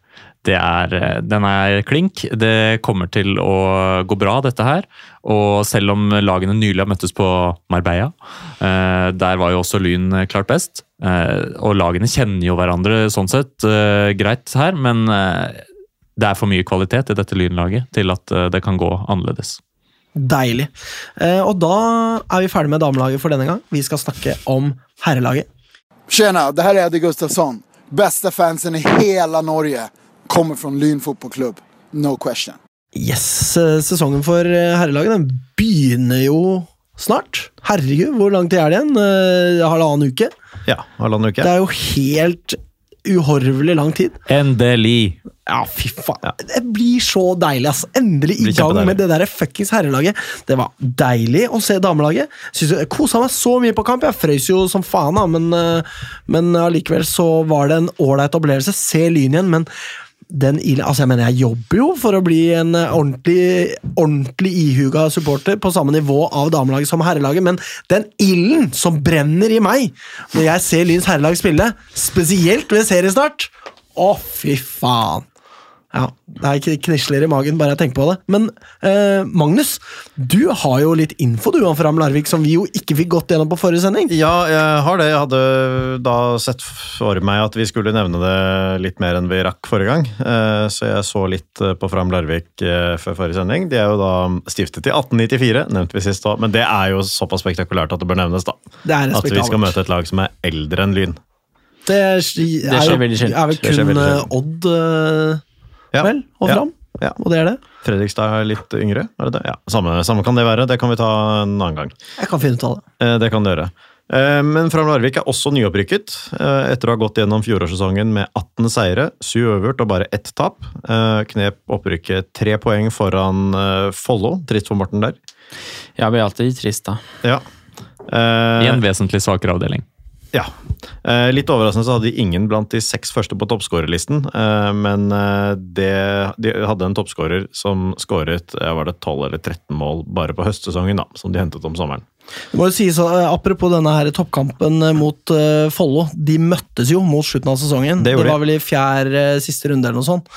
Det er, eh, den er klink. Det kommer til å gå bra, dette her. Og selv om lagene nylig har møttes på Marbella, eh, der var jo også Lyn klart best. Eh, og lagene kjenner jo hverandre sånn sett greit her, men det er for mye kvalitet i dette Lynlaget til at det kan gå annerledes. Deilig. Eh, og da er vi ferdig med damelaget for denne gang. Vi skal snakke om herrelaget. Tjena, det her er Eddie Gustafsson. Beste fansen i hele Norge kommer från Lyn fotbollklubb. No question. Yes, eh, sesongen for eh, herrelaget den begynner jo snart. Herregud, hvor lang tid er det igjen? Eh, halvannen uke? Ja, halvannen uke. Det er jo helt uhorvelig lang tid. Endelig! Ja, fy faen. Det blir så deilig, ass. Endelig i gang med det der fuckings herrelaget. Det var deilig å se damelaget. Synes jeg kosa meg så mye på kamp. Jeg frøys jo som faen, da, men, men allikevel så var det en ålreit opplevelse. Se Lyn igjen, men den Altså, jeg mener, jeg jobber jo for å bli en eh, ordentlig, ordentlig ihuga supporter på samme nivå av damelaget som herrelaget, men den ilden som brenner i meg når jeg ser Lyns herrelag spille, spesielt ved seriestart Å, fy faen. Ja, det er knisler i magen bare jeg tenker på det. Men eh, Magnus, du har jo litt info du om Fram Larvik som vi jo ikke fikk gått gjennom på forrige sending. Ja, jeg har det. Jeg hadde da sett for meg at vi skulle nevne det litt mer enn vi rakk forrige gang. Eh, Så jeg så litt eh, på Fram Larvik eh, før forrige sending. De er jo da stiftet i 1894, nevnte vi sist òg. Men det er jo såpass spektakulært at det bør nevnes, da. Det er At vi skal møte et lag som er eldre enn Lyn. Det, er, er, skjer veldig sjelden. er vel kun eh. Odd eh, Ja. vel, og. Fram, Ja. og det er det. Fredrikstad er litt yngre, er det det? Ja, samme, samme kan det være. Det kan vi ta en annen gang. Jeg kan finne ut av det. Eh, Det kan du gjøre. Eh, Men Fram Larvik er også nyopprykket, eh, etter å ha gått gjennom fjorårssesongen med 18 seire, 7 øvert og bare ett tap. Eh, Knep opprykket tre poeng foran Follo. Trist for Morten der. Ja, vi blir alltid trist, da. Ja. I Eh, en vesentlig svakere avdeling. Ja. Eh, Litt overraskende så hadde de ingen blant de seks første på toppskårerlisten, eh, men eh, det, de hadde en toppskårer som skåret var det 12 eller 13 mål bare på høstsesongen, da, som de hentet om sommeren. Det må jo sies, eh, Apropos denne her toppkampen eh, mot uh, Follo. De møttes jo mot slutten av sesongen. Det Det, de. var vel i fjerde uh, siste runde eller noe sånt.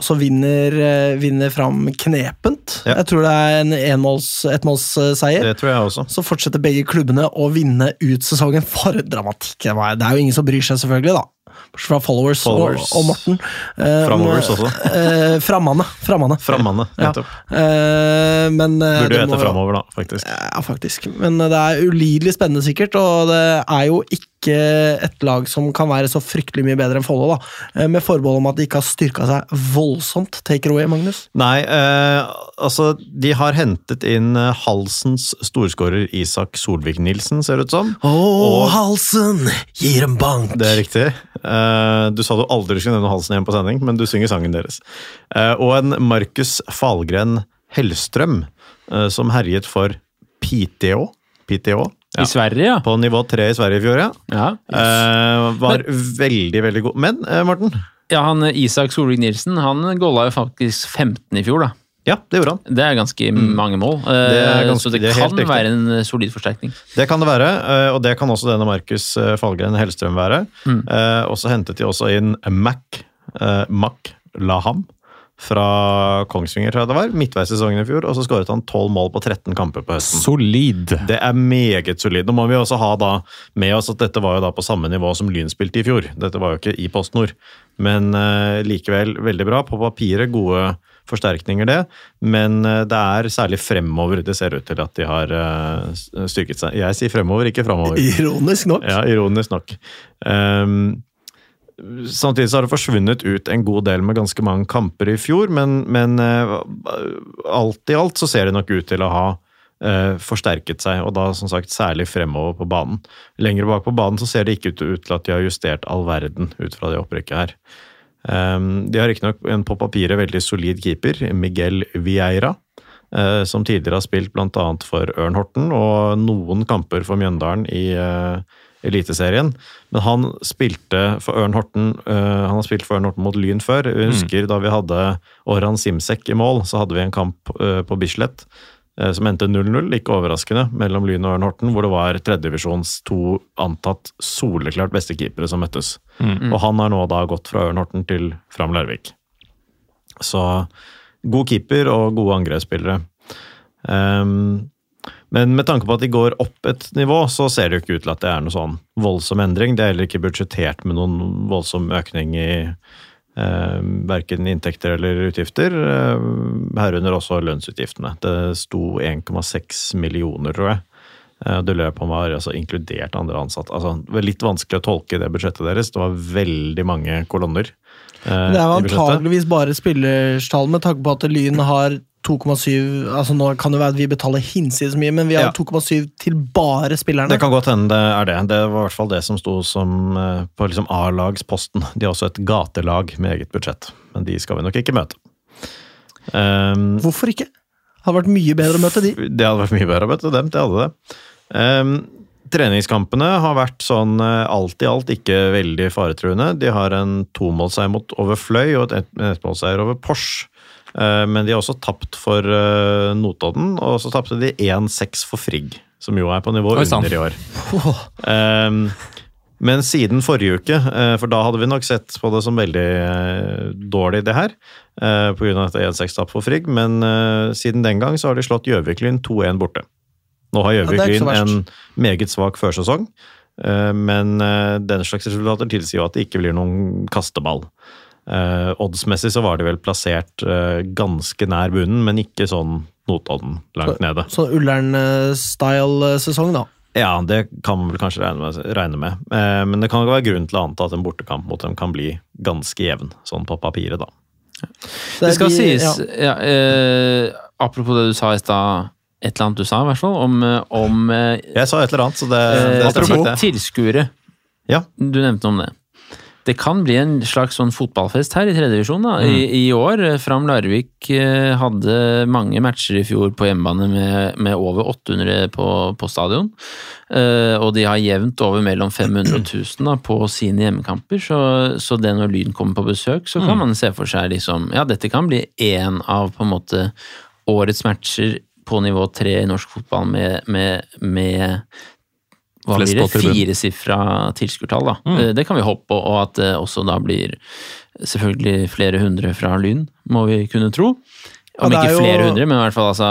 Og så vinner, uh, vinner Fram knepent. Ja. Jeg tror det er en ettmålsseier. Det tror jeg også. Så fortsetter begge klubbene å vinne ut sesongen. For dramatikk det var. Det er jo ingen som bryr seg, selvfølgelig, da. Bortsett fra followers, Followers. Og, og Morten. Eh, Framovers også. Eh, Ja. nettopp. Eh, men eh, Burde jo må- hete framover, da, faktisk. Ja, faktisk. Men det er ulidelig spennende, sikkert. Og det er jo ikke et lag som kan være så fryktelig mye bedre enn Follo, da. Eh, Med forbehold om at de ikke har styrka seg voldsomt. Take it away, Magnus. Nei, eh, altså De har hentet inn eh, Halsens storskårer Isak Solvik-Nilsen, ser det ut som. Å, halsen gir en bank! Det er riktig. Eh, du sa du aldri skulle nevne Halsen igjen på sending, men du synger sangen deres. Eh, og en Markus Falgren Hellstrøm, eh, som herjet for PTO. PTO ja. I Sverige, ja. På nivå tre i Sverige i fjor, ja. Ja, Eh, var veldig, veldig god. Men eh, Morten? ja han Isak Solvik Nilsen han golla jo faktisk 15 i fjor, da. Ja, det gjorde han. Det er ganske mange mål. Mm. Det Eh, ganske- så det, det kan riktig. være en eh, solid forsterkning. Det kan det være, eh, og det kan også denne Markus Falgren Hellstrøm være. Mm. Og så hentet de også inn Mac, eh, Mac Laham fra Kongsvinger, tror jeg det var, midtveis i sesongen i fjor, og så skåret han 12 mål på 13 kamper på høsten. Solid! Det er meget solid. Nå må vi også ha da med oss at dette var jo da på samme nivå som Lyn spilte i fjor. Dette var jo ikke i Post Nord, men uh, likevel veldig bra. På papiret gode forsterkninger, det. Men eh, det er særlig fremover det ser ut til at de har eh, styrket seg. Jeg sier fremover, ikke framover. Ironisk nok. Ja, ironisk nok. Um, samtidig så har det forsvunnet ut en god del med ganske mange kamper i fjor, men, men eh, alt i alt så ser det nok ut til å ha eh, forsterket seg, og da som sagt særlig fremover på banen. Lenger bak på banen så ser det ikke ut, ut til at de har justert all verden ut fra det opprykket her. Ehm, de har riktignok en på papiret veldig solid keeper, Miguel Vieira, eh, som tidligere har spilt bl.a. for Ørn Horten og noen kamper for Mjøndalen i eh, Eliteserien. Men han spilte for Ørn Horten eh, Han har spilt for Ørn Horten mot Lyn før. Jeg husker da vi hadde Orhan Simsek i mål, så hadde vi en kamp på Bislett som endte 0-0, ikke overraskende, mellom Lyn og Ørn Horten, hvor det var tredjedivisjons to antatt soleklart beste keepere som møttes. Og han har nå da gått fra Ørn Horten til Fram Larvik. Så god keeper og gode angrepsspillere. Um, men med tanke på at de går opp et nivå, så ser det jo ikke ut til at det er noe sånn voldsom endring. Det er heller ikke budsjettert med noen voldsom økning i eh, verken inntekter eller utgifter. eh, herunder også lønnsutgiftene. Det sto 1,6 millioner, tror jeg. Eh, Det løp om var altså inkludert andre ansatte. Altså, det var litt vanskelig å tolke det budsjettet deres. Det var veldig mange kolonner. eh, Det er antageligvis bare spillerstall, med tanke på at Lyn har 2,7 altså Nå kan det være at vi betaler hinsides mye, men vi har Ja. 2,7 til bare spillerne. Det kan godt hende det er det. Det var i hvert fall det som sto som eh, på liksom A-lagsposten. De har også et gatelag med eget budsjett, men de skal vi nok ikke møte. Um, Hvorfor ikke? Det hadde vært mye bedre å møte de. det hadde vært mye bedre å møte dem, det hadde det. Um, treningskampene har vært sånn eh, alt i alt ikke veldig faretruende. De har en tomålseier mot over Fløy og en ettmålseier over Pors. Eh, Men de har også tapt for eh, Notodden, og så tapte de 1-6 for Frigg, som jo er på nivå Oi, under i år. Um, men siden forrige uke, eh, for da hadde vi nok sett på det som veldig dårlig, det her, pga. dette 1-6-tap for Frigg, men siden den gang så har de slått Gjøvik-Lyn 2-1 borte. Nå har Ja, Gjøvik-Lyn en meget svak førsesong, men den slags resultater tilsier jo at det ikke blir noen kasteball. Eh, oddsmessig så var de vel plassert uh, ganske nær bunnen, men ikke sånn Notodden langt nede. Sånn Ullern-style-sesong, da. Ja, det kan man vel kanskje regne med. Regne med. Uh, men det kan jo være grunn til å anta at en bortekamp mot dem kan bli ganske jevn, sånn på papiret, da. Det skal de- sies, ja. ja, eh, apropos det du sa i stad, et eller annet du sa i hvert fall, om, eh, om eh, Jeg sa et eller annet, så det, eh, det det. tilskuere. Ja. Du nevnte om det. Det kan bli en slags sånn fotballfest her i tredjedivisjon Mm. I, I år. eh, Fram Larvik eh, hadde mange matcher i fjor på hjemmebane med, med over 800 på, på stadion. Uh, og de har jevnt over mellom 500 og 1000 da, på sine hjemmekamper. Så, så det når Lyn kommer på besøk, så Mm. kan man se for seg liksom Ja, dette kan bli én av på en måte årets matcher på nivå tre i norsk fotball med, med, med hva blir det? Firesifra tilskuertall, da. Mm. Eh, Det kan vi håpe på, og at det også da blir selvfølgelig flere hundre fra Lyn, må vi kunne tro. Om ja, ikke ikke jo- flere hundre, men i hvert fall altså,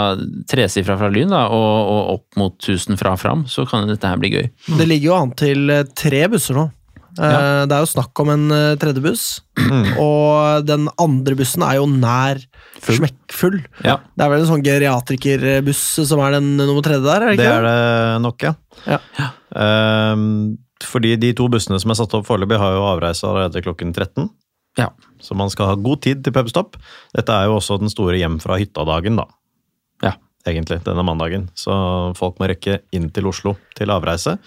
tresifra fra Lyn, da, og, og opp mot 1000 fra Fram, så kan dette her bli gøy. Det ligger jo an til eh, tre busser nå. Eh, Ja. Det er jo snakk om en eh, tredje buss, og den andre bussen er jo nær smekkfull. Ja. Det er vel en sånn geriatrikerbuss som er den nummer tredje der, er det Det er det nok, ja. Ja. Ehm, fordi de to bussene som er satt opp foreløpig, har jo avreise allerede klokken 13. Ja. Så man skal ha god tid til pubstopp. Dette er jo også den store hjem fra hytta-dagen, da. Ja. Egentlig, denne mandagen. Så folk må rekke inn til Oslo til avreise.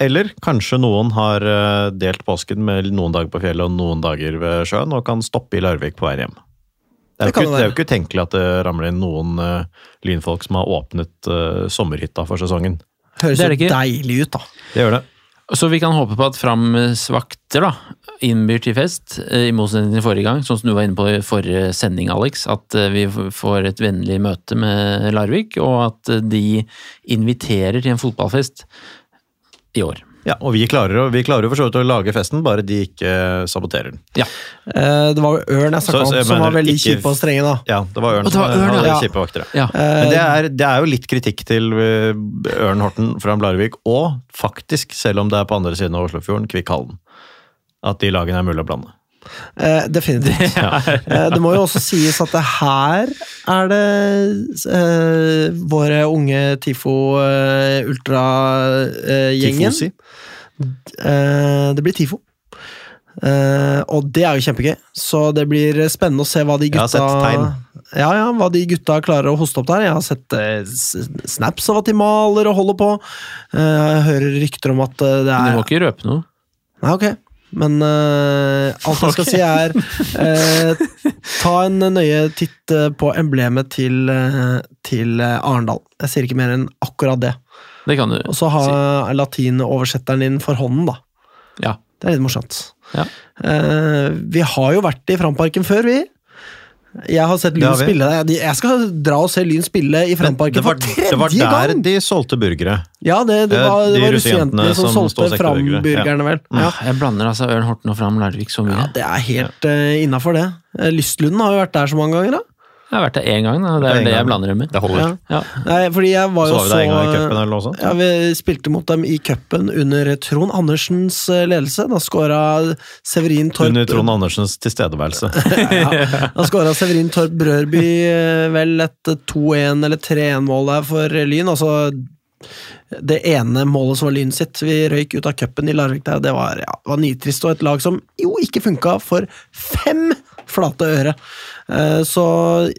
Eller kanskje noen har eh, delt påsken med noen dager på fjellet og noen dager ved sjøen, og kan stoppe i Larvik på vei hjem. Det er, Det ikke, det er jo ikke utenkelig at det ramler inn noen uh, lynfolk som har åpnet uh, sommerhytta for sesongen. Høres Det jo det deilig ut, da. Det gjør det. Så vi kan håpe på at Frams vakter da, innbyr til fest, eh, i motsetning til forrige gang, sånn som du var inne på i forrige sending, Alex. At eh, vi får et vennlig møte med Larvik, og at eh, de inviterer til en fotballfest i år. Ja, og vi klarer, vi klarer jo for så vidt å lage festen, bare de ikke saboterer den. Eh, Det var jo Ørn jeg snakka om, som var veldig ikke- kjipe og strenge, da. Ja, det var Ørn det var som Ørn, hadde ja. kjipe vakter. Ja. Men det Eh, er, det er jo litt kritikk til eh, Ørn Horten fra Blarvik, og faktisk, selv om det er på andre siden av Oslofjorden, Kvikkhallen. At de lagene er mulig å blande. Eh, definitivt. Eh, det må jo også sies at det her er det eh, våre unge TIFO eh, ultra-gjengen. Eh, det blir TIFO. Eh, og det er jo kjempegøy, så det blir spennende å se hva de Jeg har gutta sett tegn. Ja, ja, hva de gutta klarer å hoste opp der. Jeg har sett eh, snaps av at de maler og holder på. Eh, jeg hører rykter om at eh, det Men er du må ikke røpe noe. Nei, ok. Men uh, alt jeg skal si er uh, Ta en nøye titt eh, på emblemet til, til Arendal. Jeg sier ikke mer enn akkurat det. Det kan du Og så ha latinoversetteren din for hånden, da. Ja. Det er litt morsomt. Ja. Uh, vi har jo vært i Framparken før, vi. Jeg har sett Lyn har spille. Jeg- Jeg skal dra og se Lyn spille i fremparken Framparken det var, for det var der gang! de solgte burgere. Ja, det, det Eh, var, de var russejentene som, som solgte og burgere. Fram-burgerne, vel. Ja. Ah, Jeg blander altså Ørn Horten og Fram Larvik så mye. Ja, det er helt uh, innafor, det. Eh, Lystlunden har jo vært der så mange ganger, da. Jeg har vært der én gang, da. det Det er det jeg blander dem med. Det holder. Ja. Ja. Nei, fordi jeg var Så jo var vi så der en gang i cupen eller noe sånt. ja, Vi spilte mot dem i cupen under Trond Andersens eh, ledelse. Da skåra Severin Torp Under Trond Andersens tilstedeværelse. ja, Da skåra Severin Torp Brørby eh, vel et 2-1 eller 3-1-mål der for Lyn. Altså det ene målet som var Lyn sitt. Vi røyk ut av cupen i Larvik der. Det var, ja, var nitrist, og et lag som jo ikke funka for fem flate øre. Eh, Så,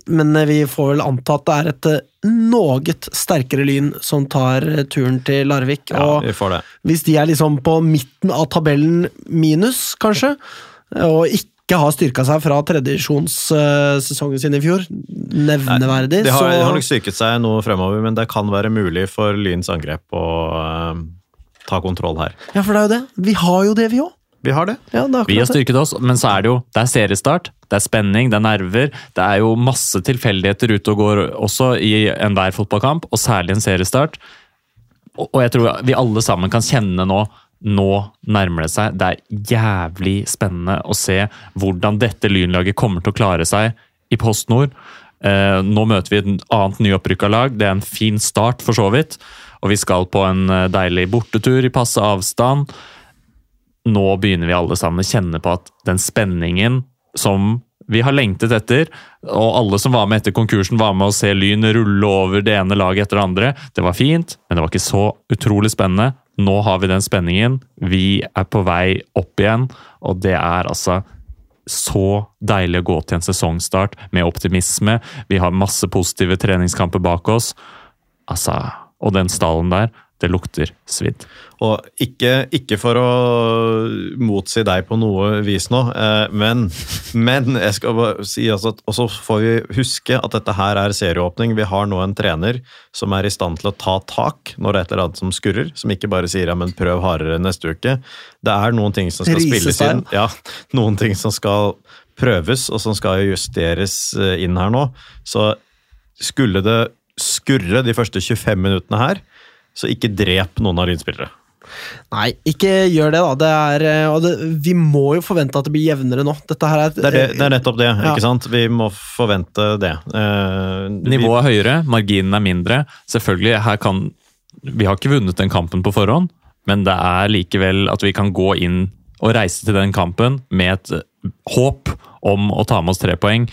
men vi får vel anta at det er et noe sterkere Lyn som tar eh, turen til Larvik. Ja, vi får det. hvis de er liksom på midten av tabellen minus, kanskje, og ikke har styrka seg fra tredjedivisjonssesongen sin i fjor, nevneverdig, De har, de har nok styrket seg noe fremover, men det kan være mulig for Lyns angrep å uh, ta kontroll her. Ja, for det er jo det. Vi har jo det, vi òg. Vi har det. Ja, det Vi har styrket oss, men så er det jo det er seriestart, det er spenning, det er nerver. Det er jo masse tilfeldigheter ute og går også i enhver fotballkamp, og særlig en seriestart. Og og jeg tror vi alle sammen kan kjenne nå nå nærmer det seg. Det er jævlig spennende å se hvordan dette lynlaget kommer til å klare seg i Post Nord. Eh, nå møter vi et annet nyopprykka lag. Det er en fin start, for så vidt. Og vi skal på en eh, deilig bortetur i passe avstand nå begynner vi alle sammen å kjenne på at den spenningen som vi har lengtet etter, og alle som var med etter konkursen, var med å se Lyn rulle over det ene laget etter det andre. Det var fint, men det var ikke så utrolig spennende. Nå har vi den spenningen. Vi er på vei opp igjen, og det er altså så deilig å gå til en sesongstart med optimisme. Vi har masse positive treningskamper bak oss. Altså, og den stallen der, det lukter svidd. Og ikke, ikke for å motsi deg på noe vis nå, eh, men, men jeg skal bare si altså at Og så får vi huske at dette her er serieåpning. Vi har nå en trener som er i stand til å ta tak når det er et eller annet som skurrer. Som ikke bare sier ja, men prøv hardere neste uke. Det er noen ting som skal spilles inn. Ja, noen ting som skal prøves, og som skal justeres eh, inn her nå. Så skulle det skurre de første 25 minuttene her, så ikke drep noen av lynspillere. Nei, ikke gjør det, da. Det er, eh, og det, vi må jo forvente at det blir jevnere nå. Dette her er, Det er, det, det er nettopp det, Ja. ikke sant? Vi må forvente det. Uh, Nivået er høyere, marginen er mindre. Selvfølgelig, her kan Vi har ikke vunnet den kampen på forhånd, men det er likevel at vi kan gå inn og reise til den kampen med et håp om å ta med oss tre poeng,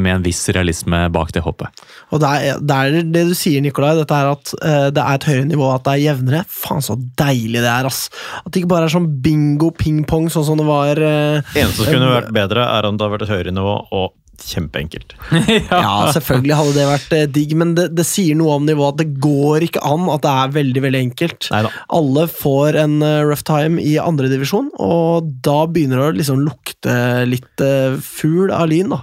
med en viss realisme bak det håpet. Og det er, det er det du sier, Nikolai, dette er at uh, det er et høyere nivå, at det er jevnere. Faen, så deilig det er, ass! At det ikke bare er sånn bingo ping-pong, sånn som det var uh, eneste som kunne vært bedre, er om det hadde vært et høyere nivå og kjempeenkelt. Ja, selvfølgelig hadde det vært eh, digg, men det, det sier noe om nivået at det går ikke an at det er veldig veldig enkelt. Neida. Alle får en uh, rough time i andredivisjon, og da begynner det å liksom lukte litt uh, fugl av lyn. da.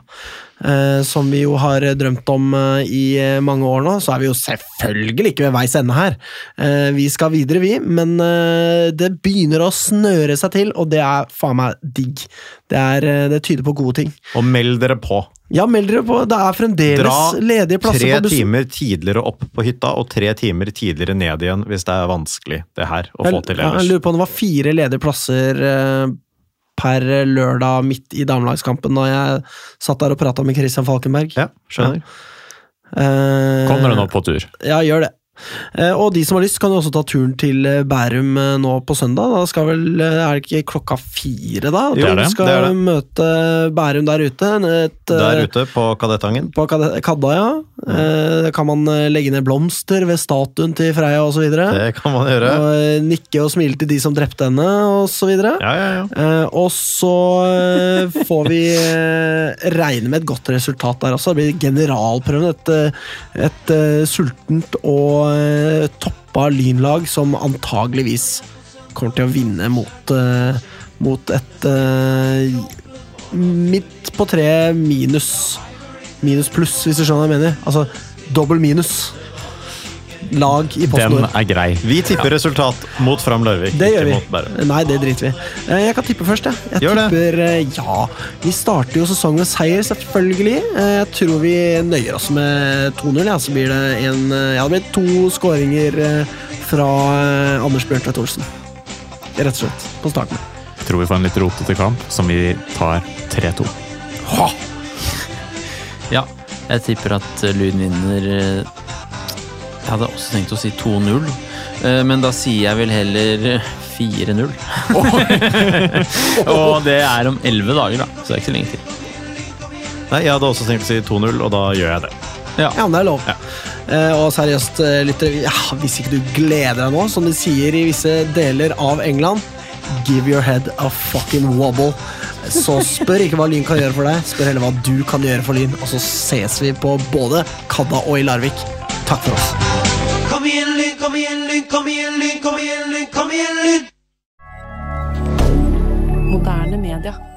Eh, som vi jo har drømt om eh, i eh, mange år nå, så er vi jo selvfølgelig ikke ved veis ende her. Vi skal videre, vi, men det begynner å snøre seg til, og det er faen meg digg. Det, er, det tyder på gode ting. Og meld dere på. Ja, meld dere på. Det er fremdeles Dra ledige plasser tre på bussen. timer tidligere opp på hytta og tre timer tidligere ned igjen hvis det er vanskelig det her å få til ellers. jeg lurer på om det var fire ledige plasser per lørdag midt i damelagskampen da jeg satt der og prata med Christian Falkenberg. Ja, skjønner. Eh, Kommer du nå på tur. Ja, gjør det. Eh, og de som har lyst, kan jo også ta turen til eh, Bærum eh, nå på søndag. Da skal vel, Er det ikke klokka fire, da? Jo, det er skal Det det. møte Bærum der ute. Et, Der ute på Kadettangen. På Kad- Kadda, ja. Mm. kan man legge ned blomster ved statuen til Freia osv. Det kan man gjøre. Og nikke og smile til de som drepte henne, osv. Ja, ja, ja. Og så får vi regne med et godt resultat der også. Det blir generalprøven. Et, et sultent og eh, toppa lynlag som antageligvis kommer til å vinne mot, eh, mot et eh, midt på tre minus. Minus pluss, hvis du skjønner hva jeg mener. Altså dobbel minus. Lag i Den er grei. Vi tipper resultat mot Fram Larvik, Det gjør vi. Nei, det driter vi. Eh, Jeg kan tippe først, jeg. jeg Gjør tipper, det. Ja. Vi starter jo sesongen med seier, selvfølgelig. Eh, Jeg tror vi nøyer oss med 2-0. Ja. Så blir det en eh, Ja, det blir to skåringer eh, fra Anders Anders Bjørntvedt Olsen. Rett og slett. På starten. Jeg tror vi får en litt rotete kamp, som vi tar 3-2. Ja, jeg tipper at eh, Lyn vinner eh, Jeg hadde også tenkt å si 2-0, eh, men da sier jeg vel heller eh, 4-0. Og det er om 11 dager, da, så det er ikke så lenge til. Nei, Jeg hadde også tenkt å si 2-0, og da gjør jeg det. Ja, men det er lov. Eh, og seriøst, eh, lytter, ja, hvis ikke du gleder deg nå, som de sier i visse deler av England Give your head a fucking wobble. Så spør ikke hva Lyn kan gjøre for deg, spør heller hva du kan gjøre for Lyn. Og så ses vi på både Kadda og i Larvik. Takk for oss. Kom igjen, Lyn, kom igjen, Lyn, kom igjen, Lyn, kom igjen, Lyn, kom igjen, Lyn! Moderne media.